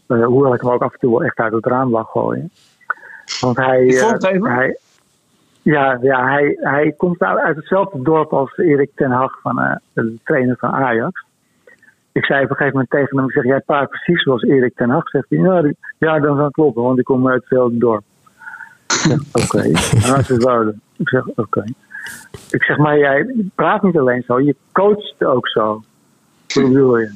Eh, hoewel ik hem ook af en toe wel echt uit het raam lag gooien. Want hij. Ja, ja hij, hij komt uit hetzelfde dorp als Erik ten Hag, van, de trainer van Ajax. Ik zei op een gegeven moment tegen hem, ik zeg, jij praat precies zoals Erik ten Hag. Zegt hij, ja, dat kan kloppen, want ik kom uit hetzelfde dorp. Ik zeg, oké, en dat is Wouden. Ik zeg, oké. Ik zeg, maar jij praat niet alleen zo, je coacht ook zo. Hoe bedoel je?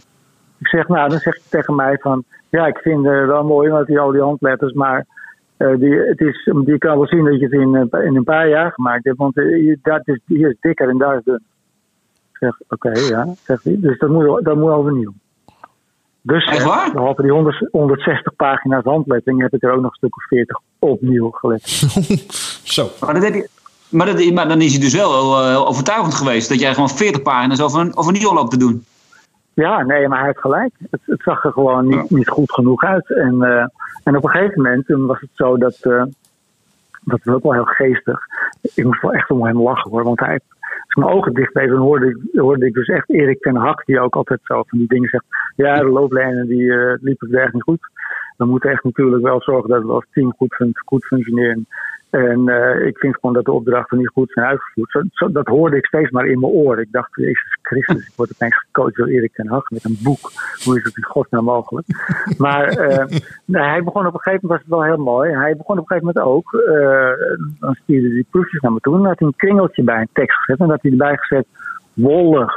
Ik zeg, nou, dan zeg je tegen mij van, ja, ik vind het wel mooi met die, al die handletters, maar eh, die, het is, die kan wel zien dat je het in, eh, in een paar jaar gemaakt hebt, want eh, dat is, hier is dikker en daar is dun. Zeg, oké, ja, zegt hij. Dus dat moet, dat moet overnieuw. Dus Echt waar? behalve die 100 160 pagina's handlettering heb ik er ook nog een stuk of 40 opnieuw gelet. Zo. Maar, dat heb je, maar, dat, maar dan is hij dus wel heel, eh, overtuigend geweest. Dat jij gewoon 40 pagina's over een, over een loopt te doen. Ja, nee, maar hij heeft gelijk. Het, het zag er gewoon niet, niet goed genoeg uit. En, eh, en op een gegeven moment toen was het zo dat. eh, dat was ook wel heel geestig. Ik moest wel echt om hem lachen hoor. Want hij, mijn ogen dicht dan hoorde ik, hoorde ik dus echt Erik ten Hak, die ook altijd zo van die dingen zegt. Ja, de looplijnen die eh, liepen echt niet goed. we moeten echt natuurlijk wel zorgen dat we als team goed, goed functioneren. En eh, ik vind gewoon dat de opdrachten niet goed zijn uitgevoerd. Zo, zo- dat hoorde ik steeds maar in mijn oren. Ik dacht, Jezus Christus, ik word opeens gecoacht door Erik ten Hag met een boek. Hoe is het in godsnaam mogelijk? Maar eh, hij begon op een gegeven moment, was het wel heel mooi. Hij begon op een gegeven moment ook, eh, dan stuurde hij die proefjes naar me toe. En dan had hij een kringeltje bij een tekst gezet. En dan had hij erbij gezet, wollig.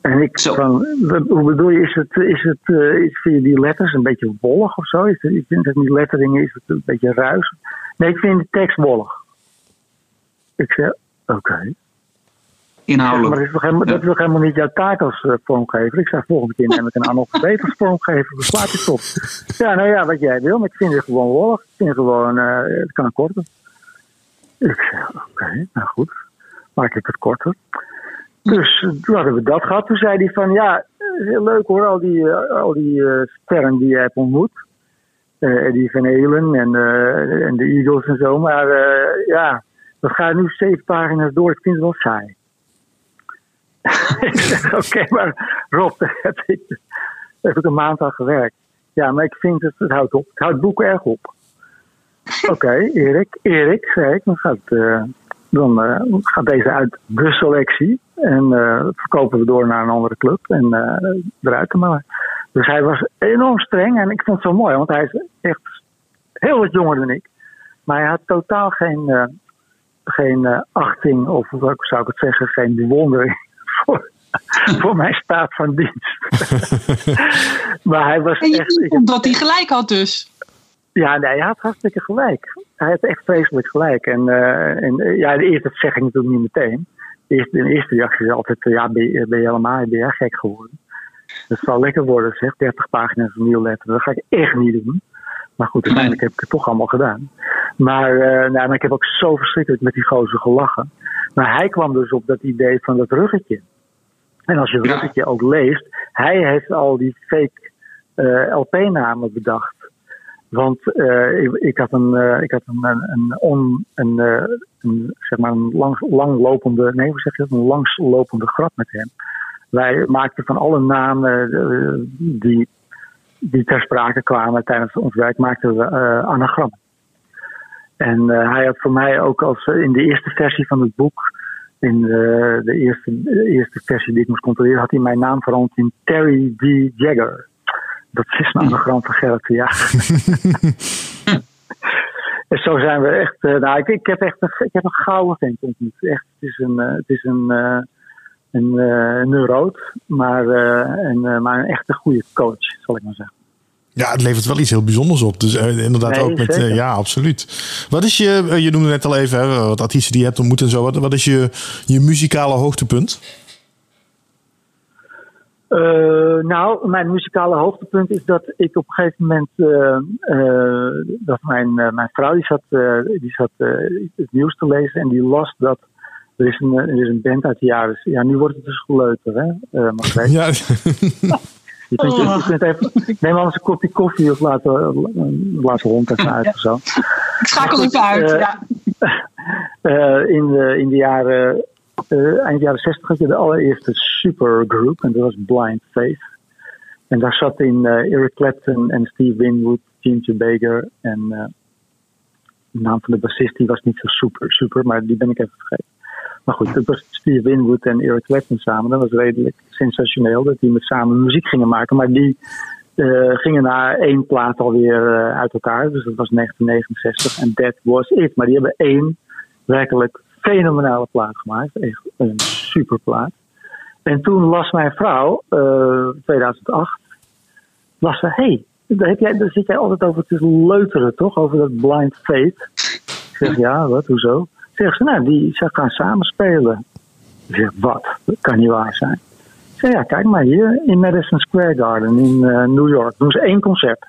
En ik Zo. van, hoe bedoel je, is het, is het, is, vind je die letters een beetje wollig of zo? Is het, ik vind dat die letteringen, is het een beetje ruis? Nee, ik vind de tekst wollig. Ik zeg, oké. Maar Inhoudelijk. dat helemaal, dat is toch helemaal niet jouw taak als eh, vormgever? Ik zei, volgende keer neem ik een analfabeet als vormgever. Waar slaat het op? Ja, nou ja, wat jij wil. Maar ik vind het gewoon wollig. Ik vind gewoon, eh, het kan korter. Ik zeg, oké, nou goed. Maak ik het korter. Dus eh, toen hadden we dat gehad. Toen zei hij van, ja, heel leuk hoor, al die, al die sterren die je hebt ontmoet. Eh Eddie Van Halen en, eh, en de Eagles en zo. Maar eh, ja, we gaan nu zeven pagina's door. Ik vind het wel saai. oké, maar Rob, daar heb ik, heb een maand aan gewerkt. Ja, maar ik vind het, het houdt op. Het houdt het boek erg op. Oké, Erik, Erik, zei ik, dan gaat, dan, gaat deze uit de selectie. En verkopen we door naar een andere club. En eruit maar. Dus hij was enorm streng. En ik vond het zo mooi, want hij is echt heel wat jonger dan ik. Maar hij had totaal geen, eh, geen eh, achting, of hoe zou ik het zeggen, geen bewondering voor, voor mijn staat van dienst. maar hij was En je echt. omdat hij gelijk had dus. ja, nee, hij had hartstikke gelijk. Hij had echt vreselijk gelijk. En, eh, en ja, de eerste dat zeg ik natuurlijk niet meteen. De eerste, de eerste reactie is altijd, ja, ben je, ben je helemaal ben jij gek geworden? Dat zal lekker worden, zeg. 30 pagina's een nieuw letter. Dat ga ik echt niet doen. Maar goed, uiteindelijk heb ik het toch allemaal gedaan. Maar, eh, nou, maar ik heb ook zo verschrikkelijk met die gozer gelachen. Maar hij kwam dus op dat idee van dat ruggetje. En als je het Ja. ruggetje ook leest, hij heeft al die fake eh, LP-namen bedacht. Want eh, ik, ik had een, eh, ik had een, een, een, on, een, een, zeg maar een lang, langlopende, nee, hoe zeg je dat? Een langslopende grap met hem. Wij maakten van alle namen eh, die, die ter sprake kwamen tijdens ons werk, maakten we eh anagrammen. En eh, hij had voor mij ook als in de eerste versie van het boek, in de, de, eerste, de eerste versie die ik moest controleren, had hij mijn naam veranderd in Terry D. Jagger. Dat is een anagram van Gerrit Jager. en zo zijn we echt. nou, ik, ik heb echt een, ik heb een gouden vent ontmoet. Echt, het is een, het is een, een eh, neuroot, maar, eh, een, eh, maar een echte goede coach, zal ik maar zeggen. Ja, het levert wel iets heel bijzonders op. Dus inderdaad Nee, ook met... ja, absoluut. Wat is je... je noemde net al even hè, wat artiesten die je hebt ontmoet en zo. Wat, wat is je, je muzikale hoogtepunt? Nou, mijn muzikale hoogtepunt is dat ik op een gegeven moment. dat mijn, mijn vrouw die zat, die zat het nieuws te lezen en die las dat. Er is een, er is een band uit de jaren. Ja, nu wordt het dus geleuter, hè? eh Margreet? Ja, Je kunt, je, je kunt even. Neem anders een kopje koffie of laat, eh, laat de hond even uit of zo. Ik schakel even uit. eh, ja. Eh, in, de, in de jaren, eh, eind jaren 60 had je de allereerste supergroup en dat was Blind Faith. En daar zat in eh, Eric Clapton en Steve Winwood, Ginger Baker en eh, de naam van de bassist die was niet zo super, super, maar die ben ik even vergeten. Maar goed, het was Steve Winwood en Eric Clapton samen. Dat was redelijk sensationeel dat die met samen muziek gingen maken. Maar die eh, gingen na één plaat alweer eh, uit elkaar. Dus dat was 1969 en that was it. Maar die hebben één werkelijk fenomenale plaat gemaakt. Echt een super plaat. En toen las mijn vrouw, eh 2008, las ze, hey, daar, heb jij, zit jij altijd over te leuteren, toch? Over dat blind fate. Ik zeg, ja, wat, hoezo? Zegt ze, nou, die, ze gaan samen spelen. Ik zeg, wat? Dat kan niet waar zijn. Ik zeg, ja, kijk maar hier in Madison Square Garden in eh, New York. Doen ze één concert.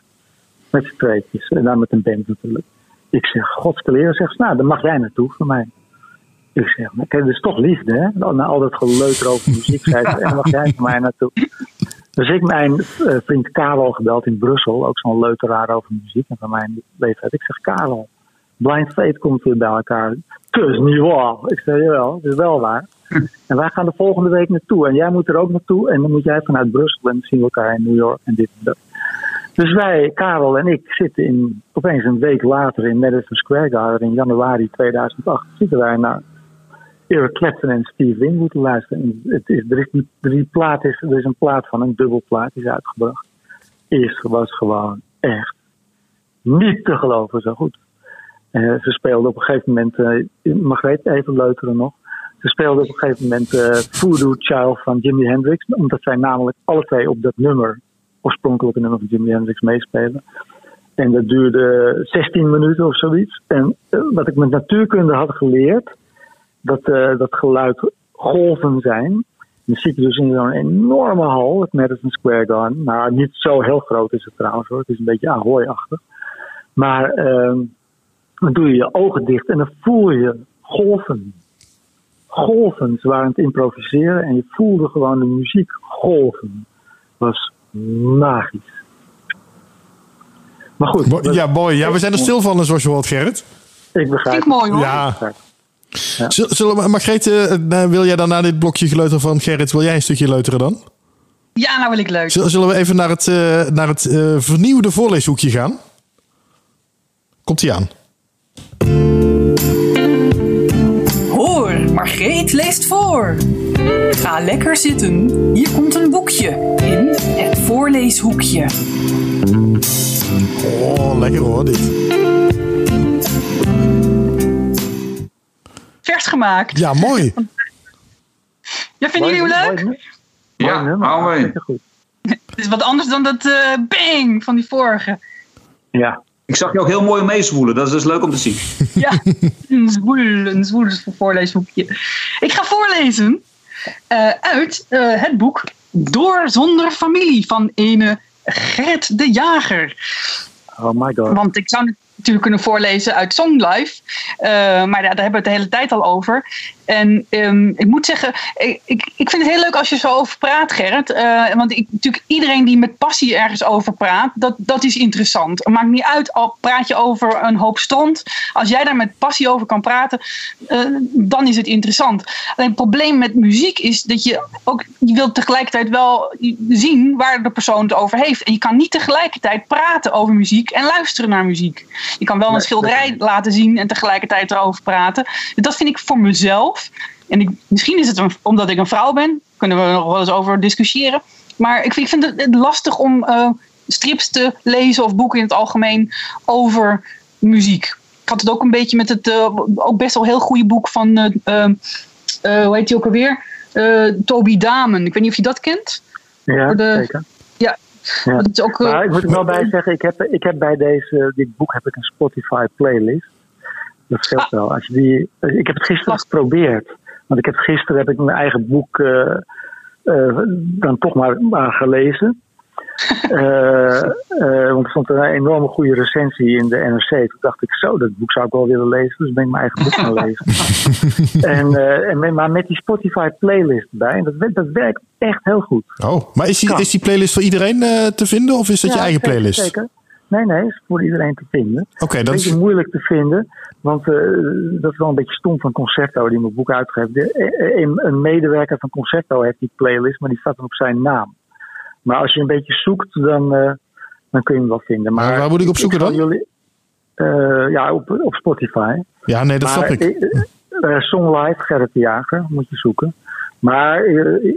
Met z'n tweetjes. En dan met een band natuurlijk. Ik zeg, godskeleer. Zegt ze, nou, dan mag jij naartoe voor mij. Ik zeg, kijk, dat is toch liefde, hè? Na al dat geleuter over muziek, zei ze, mag jij voor mij naartoe. Dus ik mijn eh, vriend Karel gebeld in Brussel, ook zo'n leuteraar over muziek en van mijn leeftijd. Ik zeg, Karel, Blind Fate komt weer bij elkaar. Is niet waar. Ik zeg, jawel, het is wel waar. En wij gaan de volgende week naartoe. En jij moet er ook naartoe. En dan moet jij vanuit Brussel en dan zien we elkaar in New York en dit en dat. Dus wij, Karel en ik, zitten in, opeens een week later in Madison Square Garden in januari 2008. Zitten wij naar Eric Clapton en Steve Winwood te luisteren. En Het is, er, is, die plaat is, er is een plaat van, een dubbelplaat, is uitgebracht. Eerste was gewoon echt niet te geloven zo goed. Eh, ze speelden op een gegeven moment, eh Margreet even leuteren nog. Ze speelden op een gegeven moment eh Voodoo Child van Jimi Hendrix. Omdat zij namelijk alle twee op dat nummer, oorspronkelijke nummer van Jimi Hendrix, meespelen. En dat duurde 16 minuten of zoiets. En wat ik met natuurkunde had geleerd, dat, dat geluid golven zijn. Dan zit je dus in zo'n enorme hal, het Madison Square Garden. Nou, niet zo heel groot is het trouwens hoor. Het is een beetje Ahoy-achtig. Maar ehm, dan doe je je ogen dicht en dan voel je golven. Golven. Ze waren aan het improviseren en je voelde gewoon de muziek golven. was magisch. Maar goed. Ja, mooi. Ja, we zijn er stil van, zoals je hoort, Gerrit. Ik begrijp. Vind ik mooi hoor. Ja. Zul- Zullen we, Margreet, eh, wil jij dan na dit blokje geleuter van Gerrit, wil jij een stukje leuteren dan? Ja, nou wil ik leuk. Zul- Zullen we even naar het, eh, naar het eh, vernieuwde voorleeshoekje gaan? Komt ie aan. Hoor, Margreet leest voor. Ga lekker zitten. Hier komt een boekje in het voorleeshoekje. Oh, lekker hoor, dit. Vers gemaakt. Ja, mooi. Ja, vinden jullie hem leuk? Ja, hou mee. Het is wat anders dan dat eh, bang van die vorige. Ja. Ik zag je ook heel mooi meezwoelen. Dat is dus leuk om te zien. Ja, een zwoel, een zwoel voorleesboekje. Ik ga voorlezen eh, uit eh, het boek Door zonder familie van ene Gert de Jager. Oh my god. Want ik zou natuurlijk kunnen voorlezen uit Songlife. eh, maar daar hebben we het de hele tijd al over. En ehm, ik moet zeggen, ik, ik, vind het heel leuk als je zo over praat, Gerrit. Eh, want ik, natuurlijk iedereen die met passie ergens over praat, dat, dat is interessant. Het maakt niet uit, al praat je over een hoop stront. Als jij daar met passie over kan praten, eh, dan is het interessant. Alleen het probleem met muziek is dat je ook, je wilt tegelijkertijd wel zien waar de persoon het over heeft. En je kan niet tegelijkertijd praten over muziek en luisteren naar muziek. Je kan wel een schilderij laten zien en tegelijkertijd erover praten. Dus dat vind ik voor mezelf. En ik, misschien is het een- omdat ik een vrouw ben. Kunnen we er nog wel eens over discussiëren. Maar ik vind, ik vind het lastig om eh, strips te lezen of boeken in het algemeen over muziek. Ik had het ook een beetje met het eh, ook best wel heel goede boek van, eh, hoe heet die ook alweer? Toby Damen. Ik weet niet of je dat kent. Ja, de- zeker. Ja, is ook. eh, Maar ik moet er wel bij zeggen, ik heb, ik heb bij deze, dit boek heb ik een Spotify playlist. Dat scheelt Ah. wel. Als je die, ik heb het gisteren geprobeerd. Want ik heb gisteren heb ik mijn eigen boek eh, eh, dan toch maar, maar gelezen. Eh, eh, want er stond een enorme goede recensie in de NRC. Toen dacht ik, zo, dat boek zou ik wel willen lezen. Dus ben ik mijn eigen boek gaan lezen. en, eh, en, met- maar met die Spotify playlist erbij. En dat, werkt- dat werkt echt heel goed. Oh, maar is die, is die playlist voor iedereen te vinden of is dat je eigen zeker, playlist? Zeker. Nee, nee, is voor iedereen te vinden. Oké, Een dat is... beetje moeilijk te vinden, want dat is wel een beetje stom van Concerto die mijn boek uitgeeft. De- een medewerker van Concerto heeft die playlist, maar die staat dan op zijn naam. Maar als je een beetje zoekt, dan, eh, dan kun je hem wel vinden. Maar Maar waar moet ik op zoeken dan? Jullie, eh, ja, op, op Spotify. Ja, nee, dat snap ik. eh, eh, Song Live, Gerrit de Jager, moet je zoeken. Maar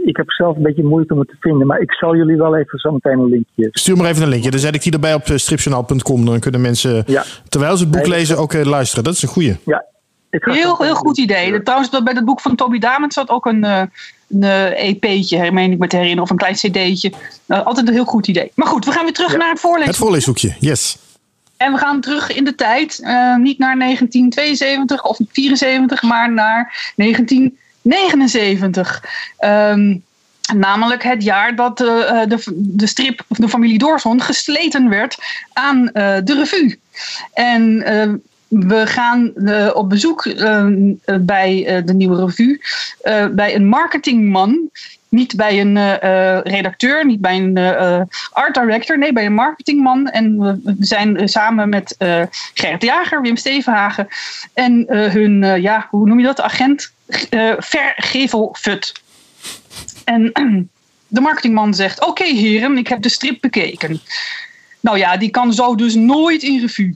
ik heb zelf een beetje moeite om het te vinden. Maar ik zal jullie wel even zo meteen een linkje Stuur maar even een linkje. Dan zet ik die erbij op stripjournaal.com. Dan kunnen mensen, Ja. terwijl ze het boek Nee, lezen, ook luisteren. Dat is een goeie. Ja, ik Heel, heel goed idee. Trouwens, bij het boek van Toby Damen zat ook een, eh, een eh, EP'tje, meen ik me te herinneren, of een klein CD'tje. Eh, altijd een heel goed idee. Maar goed, we gaan weer terug naar het voorlezen. Het voorleeshoekje, yes. En we gaan terug in de tijd. eh, niet naar 1972 of 74, maar naar 1979. Ehm, namelijk het jaar dat eh, de, de strip De Familie Doorzon gesleten werd aan de revue. En we gaan eh, op bezoek eh, bij eh, de nieuwe revue. bij een marketingman. Niet bij een redacteur, niet bij een art director. Nee, bij een marketingman. En we, zijn samen met Gerrit Jager, Wim Stevenhagen. En hun, ja, hoe noem je dat? Agent Vergevel Fut. En de marketingman zegt: Oké, heren, ik heb de strip bekeken. Nou ja, die kan zo dus nooit in revue.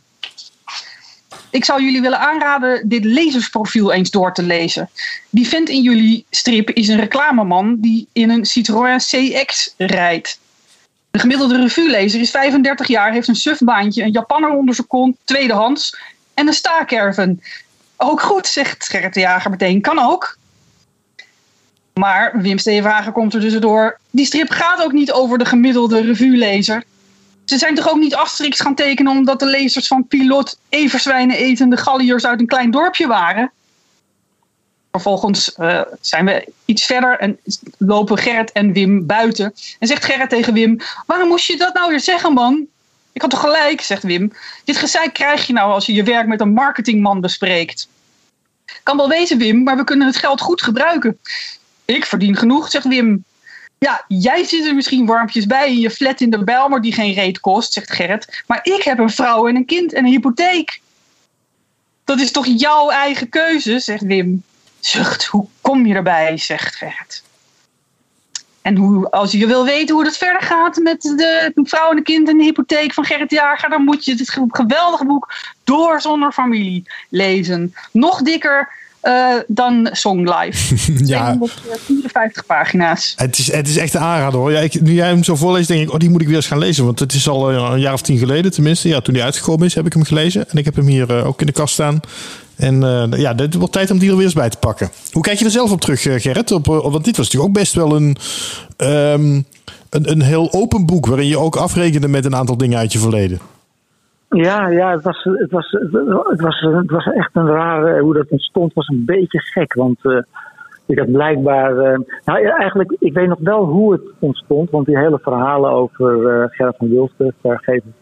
Ik zou jullie willen aanraden dit lezersprofiel eens door te lezen. Die vent in jullie strip is een reclameman die in een Citroën CX rijdt. De gemiddelde revuelezer is 35 jaar, heeft een sufbaantje, een Japanner onder zijn kont, tweedehands en een staakerven. Ook goed, zegt Gerrit de Jager meteen. Kan ook. Maar Wim Stevenhagen komt er dus door. Die strip gaat ook niet over de gemiddelde revuelezer. Ze zijn toch ook niet Asterix gaan tekenen omdat de lezers van Pilot everzwijnen etende Galliërs uit een klein dorpje waren? Vervolgens eh, zijn we iets verder en lopen Gerrit en Wim buiten. En zegt Gerrit tegen Wim: Waarom moest je dat nou weer zeggen, man? Ik had toch gelijk, zegt Wim. Dit gezeik krijg je nou als je je werk met een marketingman bespreekt. Kan wel wezen, Wim, maar we kunnen het geld goed gebruiken. Ik verdien genoeg, zegt Wim. Ja, jij zit er misschien warmpjes bij in je flat in de Bijlmer die geen reet kost, zegt Gerrit. Maar ik heb een vrouw en een kind en een hypotheek. Dat is toch jouw eigen keuze, zegt Wim. Zucht, hoe kom je erbij, zegt Gerrit. En hoe, als je wil weten hoe het verder gaat met de vrouw en de kind en de hypotheek van Gerrit Jager, dan moet je dit geweldige boek Door zonder familie lezen. Nog dikker eh, dan Song Live. Ja. 54 pagina's. Het is, het is echt een aanrader hoor. Ja, ik, nu jij hem zo voorleest, denk ik, oh, die moet ik weer eens gaan lezen. Want het is al eh, een jaar of tien geleden tenminste. Ja, toen die uitgekomen is, heb ik hem gelezen. En ik heb hem hier eh, ook in de kast staan. En eh, ja, het wordt tijd om die er weer eens bij te pakken. Hoe kijk je er zelf op terug, Gerrit? Op, want dit was natuurlijk ook best wel een, ehm, een, een heel open boek... waarin je ook afrekende met een aantal dingen uit je verleden. Ja, ja het, was, het, was, het, was, het was echt een rare. Hoe dat ontstond was een beetje gek. Want eh, ik had blijkbaar. eh, nou, eigenlijk, ik weet nog wel hoe het ontstond. Want die hele verhalen over eh Gerrit van Wilsten, Vergeven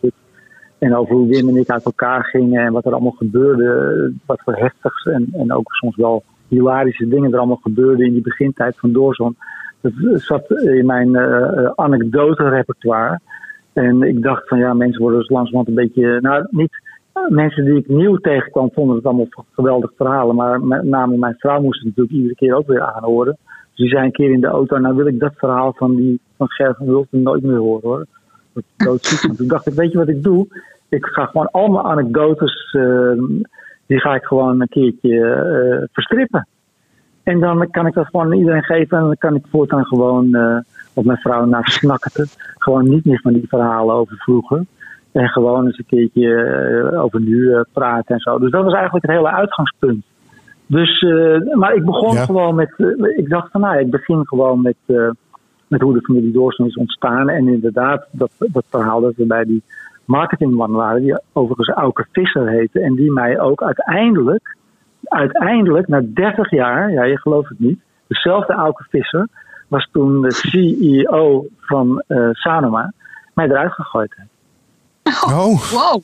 En over hoe Wim en ik uit elkaar gingen en wat er allemaal gebeurde. Wat voor heftigs en, en ook soms wel hilarische dingen er allemaal gebeurden in die begintijd van Doorzon. Dat zat in mijn eh anekdote-repertoire. En ik dacht van ja, mensen worden dus langzamerhand een beetje. Nou, niet. Mensen die ik nieuw tegenkwam vonden het allemaal geweldig verhalen. Maar met name mijn vrouw moest het natuurlijk iedere keer ook weer aanhoren. Dus die zei een keer in de auto, nou wil ik dat verhaal van, die, van Ger van nooit meer horen hoor. Dat is doodziek. En Toen dacht ik, weet je wat ik doe? Ik ga gewoon al mijn anekdotes, eh, die ga ik gewoon een keertje eh, verstrippen. En dan kan ik dat gewoon aan iedereen geven en dan kan ik voortaan gewoon, eh wat mijn vrouw naar snakkete, gewoon niet meer van die verhalen over vroeger. En gewoon eens een keertje eh, over nu eh, praten en zo. Dus dat was eigenlijk het hele uitgangspunt. Dus, eh, maar ik begon Ja. gewoon met, ik dacht van nou, ik begin gewoon met, met hoe de familie Doorsen is ontstaan. En inderdaad, dat, dat verhaal dat we bij die marketingman waren, die overigens Auke Visser heette. En die mij ook uiteindelijk, uiteindelijk na 30 jaar, ja je gelooft het niet, dezelfde Auke Visser was toen de CEO van eh, Sanoma, mij eruit gegooid heeft. Oh, Wow.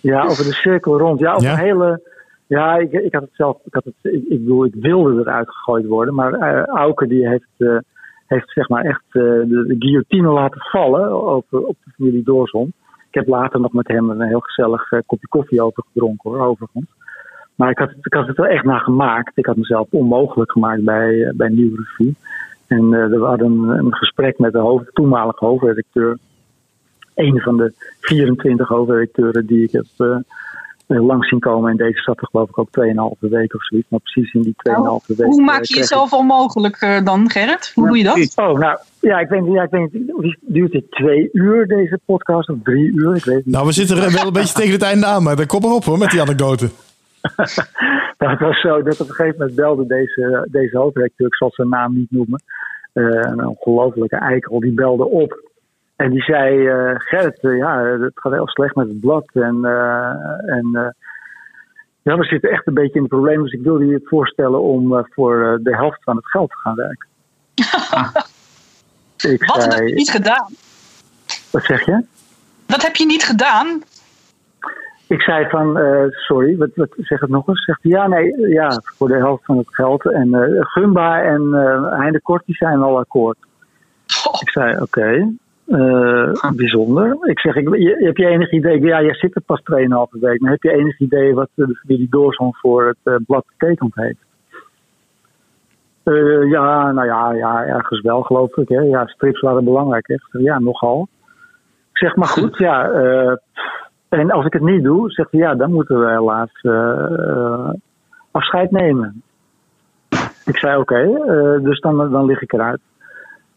Ja, over de cirkel rond. Ja, over Ja? een hele. Ja, ik, ik had het zelf. Ik, had het, ik, ik bedoel, ik wilde eruit gegooid worden. Maar eh Auke die heeft, eh, heeft zeg maar echt eh, de, de guillotine laten vallen over, op de familie Doorzon. Ik heb later nog met hem een heel gezellig kopje koffie over gedronken hoor, overigens. Maar ik had, het- ik had het er echt naar gemaakt. Ik had mezelf onmogelijk gemaakt bij, bij Nieuw Revue. En eh, we hadden een, een gesprek met de hoofd, toenmalige hoofdredacteur. Een van de 24 hoofdredacteuren die ik heb eh, langs zien komen. En deze zat er geloof ik ook 2,5 week of zoiets. Maar precies in die 2,5 week. Hoe eh, maak je kreeg ik- jezelf onmogelijk eh, dan, Gerrit? Hoe doe je dat? Oh, nou, ja, ik weet niet, ja, ik weet niet, wie- duurt dit twee uur deze podcast of drie uur? Ik weet het niet. nou we zitten er wel een beetje tegen het einde aan. Maar dan kom maar op hoor, met die anekdote. Het was zo dat op een gegeven moment belde deze, deze hoofdredacteur, ik zal zijn naam niet noemen, eh, een ongelofelijke eikel, die belde op. En die zei, eh Gerrit, eh, ja, het gaat heel slecht met het blad. En, en ja, we zitten echt een beetje in de problemen. Dus ik wilde je voorstellen om voor de helft van het geld te gaan werken. ik Wat heb zei, je niet gedaan? wat zeg je? Dat heb je niet gedaan. Ik zei van, eh, sorry, wat, wat, zeg het nog eens. Zegt hij, ja, nee, ja, voor de helft van het geld. En eh Gumba en eh Heinde Kort, die zijn al akkoord. Ik zei, oké, bijzonder. Ik zeg, ik, je, heb je enig idee, ja, jij zit er pas 2,5 week. Maar heb je enig idee wat de familie Doorzon voor het blad getekend heeft? Ja, nou ja, ja, ergens wel geloof ik. Hè. Ja, strips waren belangrijk. Hè. Ja, nogal. Ik zeg maar goed, ja. En als ik het niet doe, zegt hij ja, dan moeten we helaas eh, eh, afscheid nemen. Ik zei oké, eh, dus dan, dan lig ik eruit.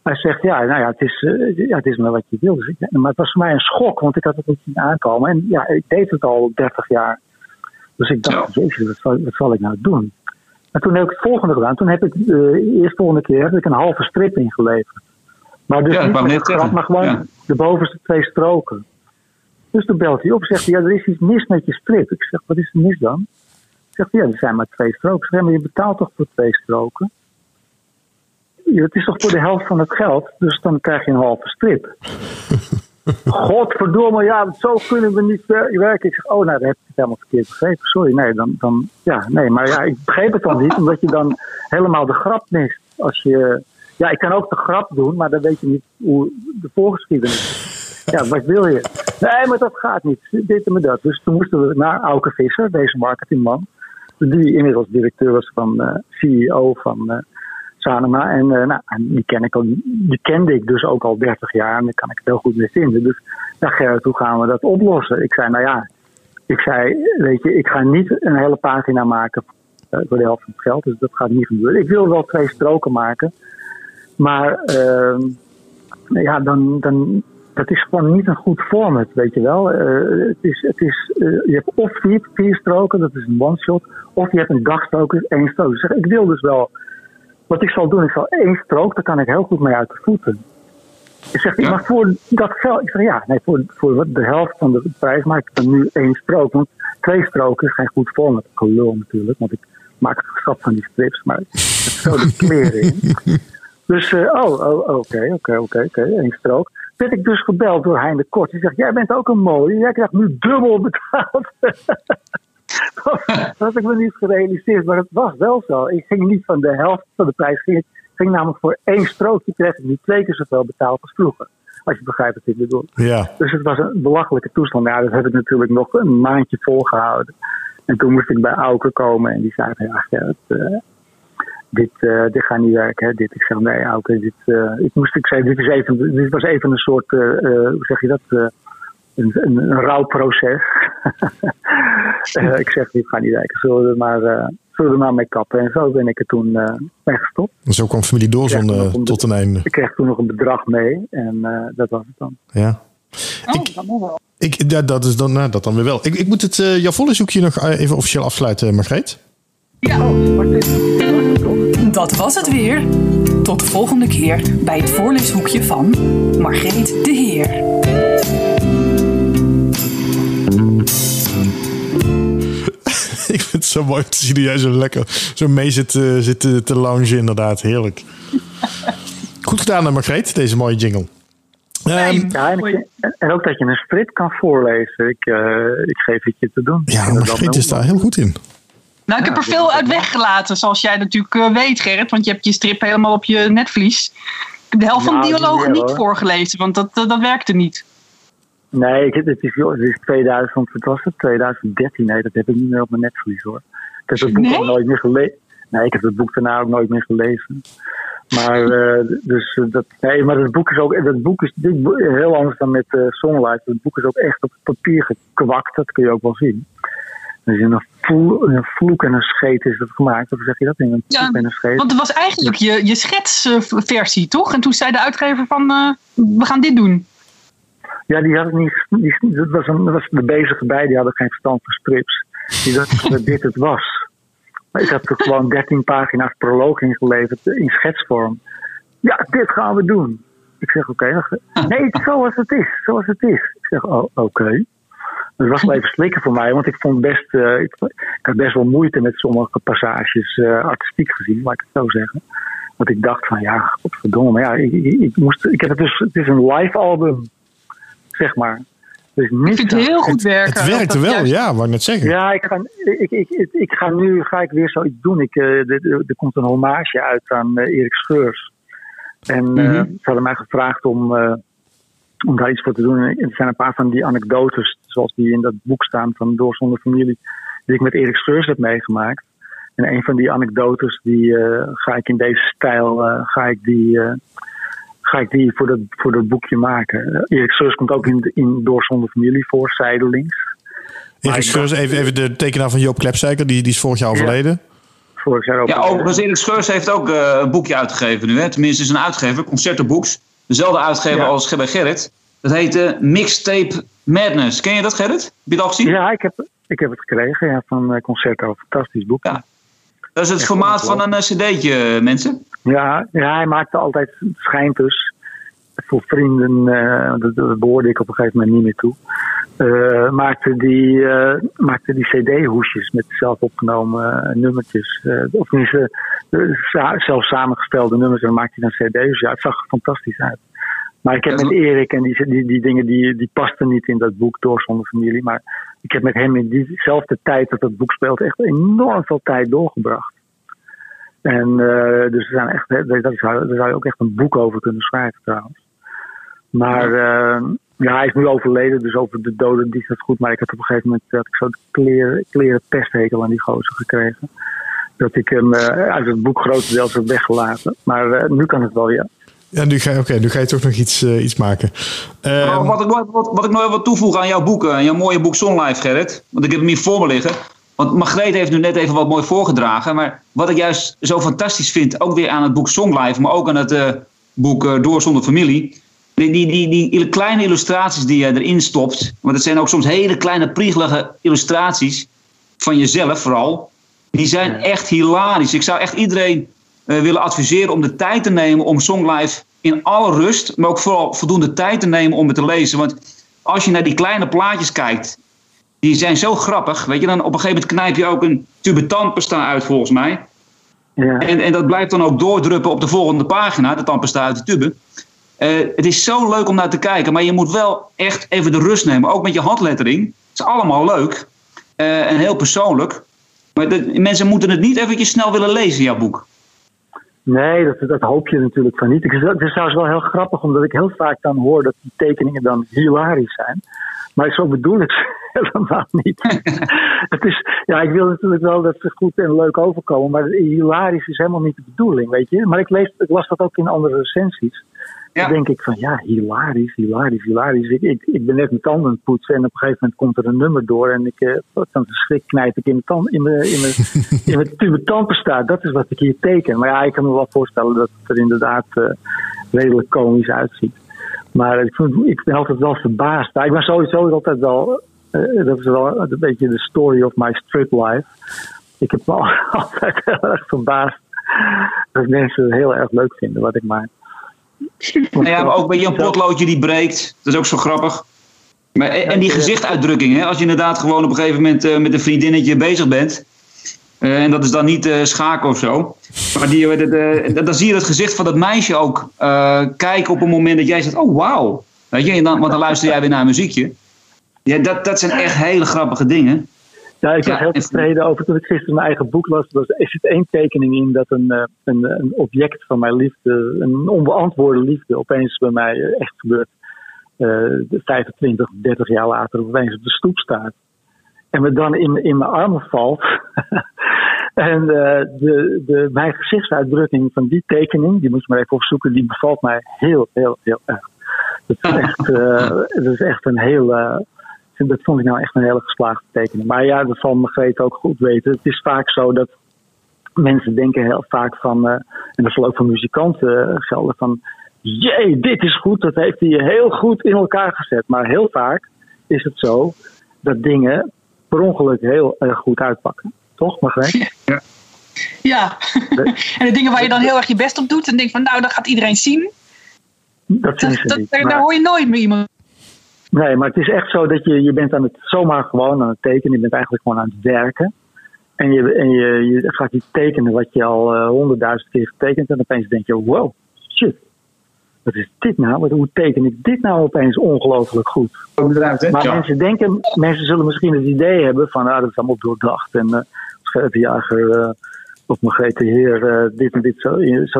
Hij zegt ja, nou ja, het is, ja, het is maar wat je wil. Dus ik, maar het was voor mij een schok, want ik had het niet zien aankomen. En ja, ik deed het al 30 jaar. Dus ik dacht, jezus, wat zal, wat zal ik nou doen? En toen heb ik het volgende gedaan. Toen heb ik de eerste volgende keer heb ik een halve strip ingeleverd. Maar dus Ja, niet maar gewoon Ja. de bovenste twee stroken. Dus toen belt hij op en zegt hij, ja, er is iets mis met je strip. Ik zeg, wat is er mis dan? Zegt hij, ja, er zijn maar twee stroken. Ik zeg, maar je betaalt toch voor twee stroken? Ja, het is toch voor de helft van het geld, dus dan krijg je een halve strip. Godverdomme, ja, zo kunnen we niet wer- werken. Ik zeg, oh, nou, dat heb ik helemaal verkeerd begrepen. Sorry, nee, dan, dan, ja, nee, maar ja, ik begreep het dan niet, omdat je dan helemaal de grap mist. Als je, ja, ik kan ook de grap doen, maar dan weet je niet hoe de voorgeschiedenis is. Ja, wat wil je? Nee, maar dat gaat niet. Dit en dat. Dus toen moesten we naar Auke Visser, deze marketingman, die inmiddels directeur was van eh, CEO van eh, Sanema. En, eh, nou, die, ken ik al, die kende ik dus ook al 30 jaar en daar kan ik het heel goed mee vinden. Dus ja, Gerrit, hoe gaan we dat oplossen? Ik zei, nou ja, ik zei, weet je, ik ga niet een hele pagina maken voor de helft van het geld. Dus dat gaat niet gebeuren. Ik wil wel twee stroken maken. Maar ehm, ja, dan, dan, dat is gewoon niet een goed format, weet je wel. Eh, het is, het is, eh, je hebt of vier, vier stroken, dat is een one-shot. Of je hebt een dagstrook, één strook. Dus ik zeg, ik wil dus wel... Wat ik zal doen, ik zal één strook, daar kan ik heel goed mee uit de voeten. Ik zeg, maar voor dat geld... Ik zeg, ja, nee, voor, voor de helft van de prijs maak ik dan nu één strook. Want twee stroken is geen goed format. Gelul natuurlijk, want ik maak het grap van die strips. Maar het is zo de kleren in. Dus, oh, oh, oké, oké, oké, oké, één strook. Werd ik dus gebeld door Hein de Kort. Die zegt, jij bent ook een mooie. Jij krijgt nu dubbel betaald. dat had ik me niet gerealiseerd, maar het was wel zo. Ik ging niet van de helft van de prijs. Ging, ik ging namelijk voor één strookje kreeg ik nu twee keer zoveel betaald als vroeger. Als je begrijpt wat ik bedoel. Ja. Dus het was een belachelijke toestand. Ja, dat heb ik natuurlijk nog een maandje volgehouden. En toen moest ik bij Auker komen en die zei: Ja, eh, dit, eh, dit gaat niet werken. Hè? Dit, ik zeg: Nee, Auker, dit, eh, ik moest, ik zei, dit, is even, dit was even een soort, eh, eh, hoe zeg je dat? eh, een, een, een rouwproces. Eh, ik zeg: Dit gaat niet werken. Zullen we er maar, eh, zullen we er maar mee kappen? En zo ben ik er toen eh mee gestopt. En zo kwam familie Doorzon tot een einde. Ik kreeg toen nog een bedrag mee en eh, dat was het dan. Ja. Oh, Ik, ja, dat is dan, nou, dat dan weer wel. Ik, ik moet het uh, jouw volle zoekje nog even officieel afsluiten, Margreet. Dat was het weer. Tot de volgende keer bij het voorleeshoekje van Margreet de Heer. ik vind het zo mooi te zien dat jij zo lekker zo mee zit, uh, zit te, te loungen, inderdaad. Heerlijk. Goed gedaan, Margreet, deze mooie jingle. Um, ja, en, ik, en, ook dat je een strip kan voorlezen. Ik, uh, ik geef het je te doen. Ja, Margreet is daar heel goed in. Nou, ik heb er veel uit weggelaten, zoals jij natuurlijk uh, weet, Gerrit. Want je hebt je strip helemaal op je netvlies. Ik heb de helft van de dialogen niet voorgelezen, want dat, dat, dat werkte niet. Nee, ik, het, is, het is 2000, wat was het? 2013. Nee, dat heb ik niet meer op mijn netvlies hoor. Ik heb het boek nee? ook nooit meer gelezen. Nee, ik heb het boek daarna ook nooit meer gelezen. Maar, uh, dus, dat, nee, maar het boek is ook, dat boek is dit heel anders dan met uh, Songlight. Het boek is ook echt op papier gekwakt, dat kun je ook wel zien. Dus in een, vloek, een vloek en een scheet is dat gemaakt. Of zeg je dat? In een ja, en een scheet. Want het was eigenlijk je, je schetsversie, toch? En toen zei de uitgever van, uh, we gaan dit doen. Ja, die had ik niet. Die, dat was, een, dat was de bezige bij, die hadden geen verstand van strips. Die dachten dat dit het was. Maar ik had er gewoon 13 pagina's proloog ingeleverd in schetsvorm. Ja, dit gaan we doen. Ik zeg oké. Okay. Nee, zoals het is. Zoals het is. Ik zeg oh, oké. Okay. Dat was wel even slikken voor mij, want ik vond best. Uh, ik, ik, had best wel moeite met sommige passages, uh, artistiek gezien, laat ik het zo zeggen. Want ik dacht van ja, godverdomme, maar ja, ik, ik, ik, moest. Ik heb het dus. Het is een live album zeg maar. Dus niet ik vind het heel goed werken. Het werkte wel, juist... ja, wou ik net zeggen. Ja, ik ga, ik, ik, ik, ik, ga nu ga ik weer zoiets doen. Ik, uh, er, er komt een hommage uit aan uh, Erik Scheurs. En mm -hmm. uh, ze hadden mij gevraagd om, om daar iets voor te doen. En er zijn een paar van die anekdotes, zoals die in dat boek staan van Door zonder familie, die ik met Erik Scheurs heb meegemaakt. En een van die anekdotes, die ga ik in deze stijl, ga ik die ga ik die voor dat, voor dat boekje maken. Eh, Erik Seurs komt ook in, in Door Zonder Familie voor, zijdelings. Erik Scheurs, even, even de tekenaar van Joop Klepsijker, die, die is vorig jaar overleden. Vorig jaar ook. Ja, overigens, Erik Scheurs heeft ook eh, een boekje uitgegeven nu. Hè? Tenminste, is een uitgever, Concertenboeks. Dezelfde uitgever Ja. als bij Gerrit. Dat heet eh, Mixtape Madness. Ken je dat, Gerrit? Heb je al gezien? Ja, ik heb, ik heb het gekregen ja, van eh, Concerto. Fantastisch boek. Ja. Dat is het formaat van een eh, cd'tje, eh, mensen. Ja, ja, hij maakte altijd, het schijnt dus, voor vrienden, eh, dat, dat behoorde ik op een gegeven moment niet meer toe, eh, maakte die, eh, maakte die cd-hoesjes met zelf opgenomen eh, nummertjes. eh, of tenminste, zelf samengestelde nummers en maakte dan cd's. Ja, het zag er fantastisch uit. Maar ik heb met Erik en die, die, die dingen, die, die pasten niet in dat boek door zonder familie. Maar ik heb met hem in diezelfde tijd dat dat boek speelt echt enorm veel tijd doorgebracht. En eh, dus er zijn echt, daar, zou, daar zou je ook echt een boek over kunnen schrijven trouwens. Maar eh, ja, hij is nu overleden, dus over de doden die het goed. Maar ik had op een gegeven moment dat ik zo de kleren, kleren pesthekel aan die gozer gekregen. Dat ik hem eh, uit het boek grotendeels heb weggelaten. Maar eh, nu kan het wel, ja. Ja, nu ga, je- oké, nu ga je toch nog iets, eh, iets maken. Eh, Maar wat, ik nog, wat, wat ik nog even wil toevoegen aan jouw boek, aan jouw mooie boek Sonlife, Gerrit. Want ik heb hem hier voor me liggen. Want Margreet heeft nu net even wat mooi voorgedragen. Maar wat ik juist zo fantastisch vind, ook weer aan het boek Songlife, maar ook aan het eh, boek Door zonder familie. Die, die, die, die kleine illustraties die je erin stopt. Want het zijn ook soms hele kleine priegelige illustraties. Van jezelf vooral. Die zijn echt hilarisch. Ik zou echt iedereen eh, willen adviseren om de tijd te nemen om Songlife in alle rust, maar ook vooral voldoende tijd te nemen om het te lezen. Want als je naar die kleine plaatjes kijkt, die zijn zo grappig. Weet je, dan op een gegeven moment knijp je ook een tube tandpasta uit, volgens mij. ja. En, en dat blijft dan ook doordruppen op de volgende pagina, de tandpasta uit de tube. Eh, het is zo leuk om naar te kijken, maar je moet wel echt even de rust nemen. Ook met je handlettering. Het is allemaal leuk eh, en heel persoonlijk. Maar de, mensen moeten het niet eventjes snel willen lezen, jouw boek. Nee, dat, dat hoop je natuurlijk van niet. Het is, het is trouwens wel heel grappig, omdat ik heel vaak dan hoor dat die tekeningen dan hilarisch zijn. Maar zo bedoel ik ze helemaal niet. het is, ja, ik wil natuurlijk wel dat ze goed en leuk overkomen, maar hilarisch is helemaal niet de bedoeling, weet je. Maar ik, lees, ik las dat ook in andere recensies. Ja. Dan denk ik van, ja, hilarisch, hilarisch, hilarisch. Ik, ik, ik ben net mijn tanden aan het poetsen en op een gegeven moment komt er een nummer door en ik, eh, van de schrik knijp ik in mijn, tand, in mijn, in mijn, in mijn tube tandpasta. Dat is wat ik hier teken. Maar ja, ik kan me wel voorstellen dat het er inderdaad eh, redelijk komisch uitziet. Maar ik, vind, ik ben altijd wel verbaasd. Nou, ik ben sowieso altijd wel, eh, dat is wel een beetje de story of my strip life. Ik heb me al- altijd heel erg verbaasd dat mensen het heel erg leuk vinden wat ik maak. Nou ja, maar ook bij een potloodje die breekt. Dat is ook zo grappig. Maar, en en die gezichtsuitdrukking, hè? als je inderdaad gewoon op een gegeven moment eh, met een vriendinnetje bezig bent. eh, en dat is dan niet eh, schaken of zo. Maar die, eh, eh, dan zie je het gezicht van dat meisje ook eh, kijken op een moment dat jij zegt: Oh, wauw. Weet je, en dan, want dan luister jij weer naar een muziekje. Ja, dat, dat zijn echt hele grappige dingen. Ja, ik was Ja, heel en- tevreden over toen ik gisteren mijn eigen boek las. Er zit één tekening in dat een, eh, een, een object van mijn liefde, een onbeantwoorde liefde, opeens bij mij eh, echt gebeurt. eh 25, 30 jaar later opeens op de stoep staat. En me dan in, in mijn armen valt. en eh, de, de, mijn gezichtsuitdrukking van die tekening, die moet je maar even opzoeken, die bevalt mij heel, heel, heel erg. Dat is echt, eh, dat is echt een heel. Dat vond ik nou echt een hele geslaagde tekening. Maar ja, dat zal Margreet ook goed weten. Het is vaak zo dat mensen denken heel vaak van, eh, en dat zal ook voor muzikanten eh, gelden, van jee, dit is goed, dat heeft hij heel goed in elkaar gezet. Maar heel vaak is het zo dat dingen per ongeluk heel erg goed uitpakken. Toch, Margreet? Ja. en de dingen waar je dan heel erg je best op doet en denkt van nou, dat gaat iedereen zien. Dat Dat, dat, Maar- daar hoor je nooit meer iemand. Nee, maar het is echt zo dat je, je bent aan het zomaar gewoon aan het tekenen. Je bent eigenlijk gewoon aan het werken. En je, en je, je gaat iets tekenen wat je al eh, honderdduizend keer getekend hebt. En opeens denk je, wow, shit. Wat is dit nou? Wat- Hoe teken ik dit nou opeens ongelooflijk goed? Maar Ja. mensen denken, mensen zullen misschien het idee hebben van, ah, dat is allemaal doordacht. En uh, eh of Margrethe Heer, eh, dit en dit zo.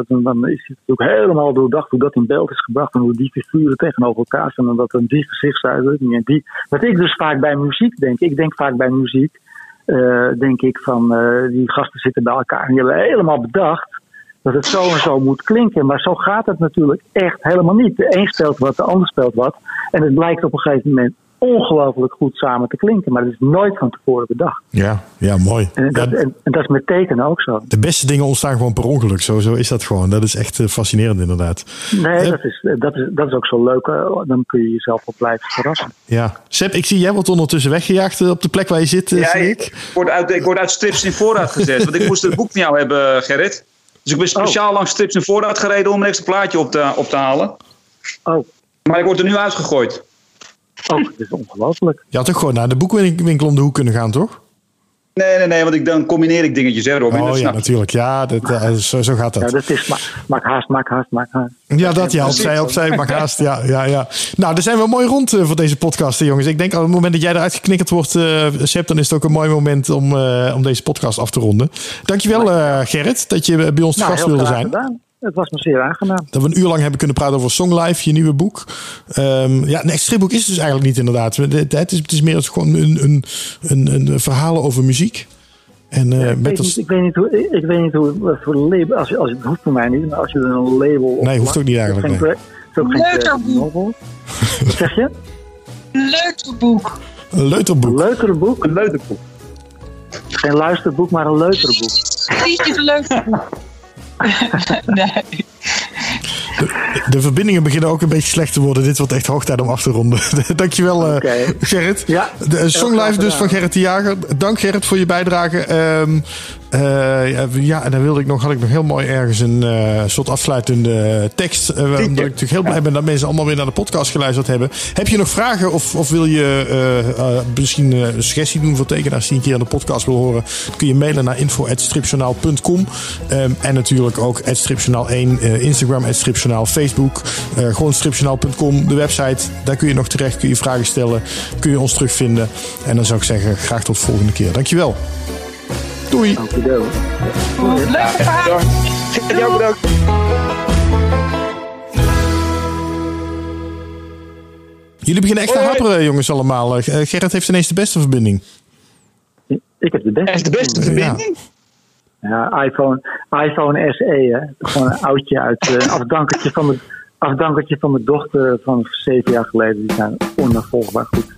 dan, dan is het natuurlijk helemaal doordacht hoe dat in beeld is gebracht. En hoe die figuren tegenover elkaar staan. En dat er die gezichtsuitdrukking die. Wat ik dus vaak bij muziek denk. Ik denk vaak bij muziek. eh, denk ik van, eh, die gasten zitten bij elkaar en die hebben helemaal bedacht dat het zo en zo moet klinken. Maar zo gaat het natuurlijk echt helemaal niet. De een speelt wat, de ander speelt wat. En het blijkt op een gegeven moment ongelooflijk goed samen te klinken. Maar dat is nooit van tevoren bedacht. Ja, ja mooi. En dat, Ja, en, en dat is met tekenen ook zo. de beste dingen ontstaan gewoon per ongeluk. Zo, zo is dat gewoon. Dat is echt eh, fascinerend inderdaad. Nee, Eh, dat is, dat, is, dat is ook zo leuk. eh, Dan kun je jezelf wel blijven verrassen. Ja. Seb, ik zie jij wordt ondertussen weggejaagd eh, op de plek waar je zit, eh, Ja, ik, word uit, ik word uit strips in voorraad gezet. Want ik moest het boek van jou hebben, Gerrit. Dus ik ben speciaal langs strips in voorraad gereden om een extra plaatje op te, op te halen. Oh, Maar ik word er nu uitgegooid. Oh dat is ongelooflijk. Je had toch gewoon naar de boekwinkel om de hoek kunnen gaan, toch? Nee, nee, nee, want ik, dan combineer ik dingetjes, hè, Robin. dat Oh ja, natuurlijk. Ja, dat, eh, zo, zo gaat Ja, dat. dat is. ma- Maak haast, maak haast, maak haast. Ja, dat ja, opzij, opzij, maar haast. Ja, ja, ja. Nou, daar zijn we mooi rond eh, voor deze podcast, hè, jongens. Ik denk op het moment dat jij eruit geknikkerd wordt, eh Seb, dan is het ook een mooi moment om, eh, om deze podcast af te ronden. Dankjewel, eh Gerrit, dat je bij ons te Nou, gast heel wilde graag zijn. gedaan. Het was me zeer aangenaam. Dat we een uur lang hebben kunnen praten over Songlife, je nieuwe boek. Ehm, ja, een stripboek is het dus eigenlijk niet inderdaad. Het, het, is, het is meer als gewoon een, een, een, een verhaal over muziek. En eh, ik, met weet als, niet, ik weet niet hoe, ik, ik weet niet hoe wat voor label, als, je- als het hoeft voor mij niet, maar als je er een label op Nee, hoeft ook niet eigenlijk, geen nee. geen. Wat zeg je? Leuterboek. een leuterboek. Een leukere boek? Een leuterboek. Geen luisterboek, maar een leukere boek. Precies een leuterboek. nee. De verbindingen beginnen ook een beetje slecht te worden. Dit wordt echt hoog tijd om af te ronden. Dankjewel, eh Oké. Gerrit. Ja, de heel Songlife dus van Gerrit de Jager. Dank Gerrit voor je bijdrage. Ehm, eh, ja, en dan wilde ik nog, had ik nog heel mooi ergens een eh, soort afsluitende tekst. eh, omdat ik natuurlijk heel blij ben dat mensen allemaal weer naar de podcast geluisterd hebben. Heb je nog vragen of, of wil je misschien een suggestie doen voor tekenaars die een keer aan de podcast wil horen? Dan kun je mailen naar info.stripjournaal.com Ehm, En natuurlijk ook stripjournaal 1, eh, Instagram, stripjournaal, Facebook. gewoon stripjournaal.com, de website. Daar kun je nog terecht, kun je vragen stellen. Kun je ons terugvinden. En dan zou ik zeggen, graag tot de volgende keer. Dankjewel. Doei. Dankjewel. Leuk verhaal. Gerrit, jou bedankt. Jullie beginnen echt te haperen, jongens, allemaal. Eh, Gerrit heeft ineens de beste verbinding. Ik heb de beste. Echt de beste verbinding? Ja, iPhone, iPhone SE, hè. Gewoon een oudje uit eh afdankertje van mijn afdankertje van mijn dochter van zeven jaar geleden. Die zijn onafvolgbaar goed.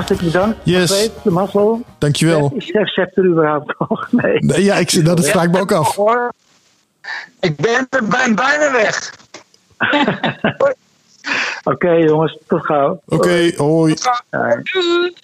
Hartstikke bedankt. Yes. De mazzel. Dankjewel. Is chef Sepp er überhaupt nog? Nee. Nee, ja, ik, dat vraag ik me ook af. Ik ben, er ben bijna weg. Oké jongens, tot gauw. Oké, hoi. Hoi. Doei.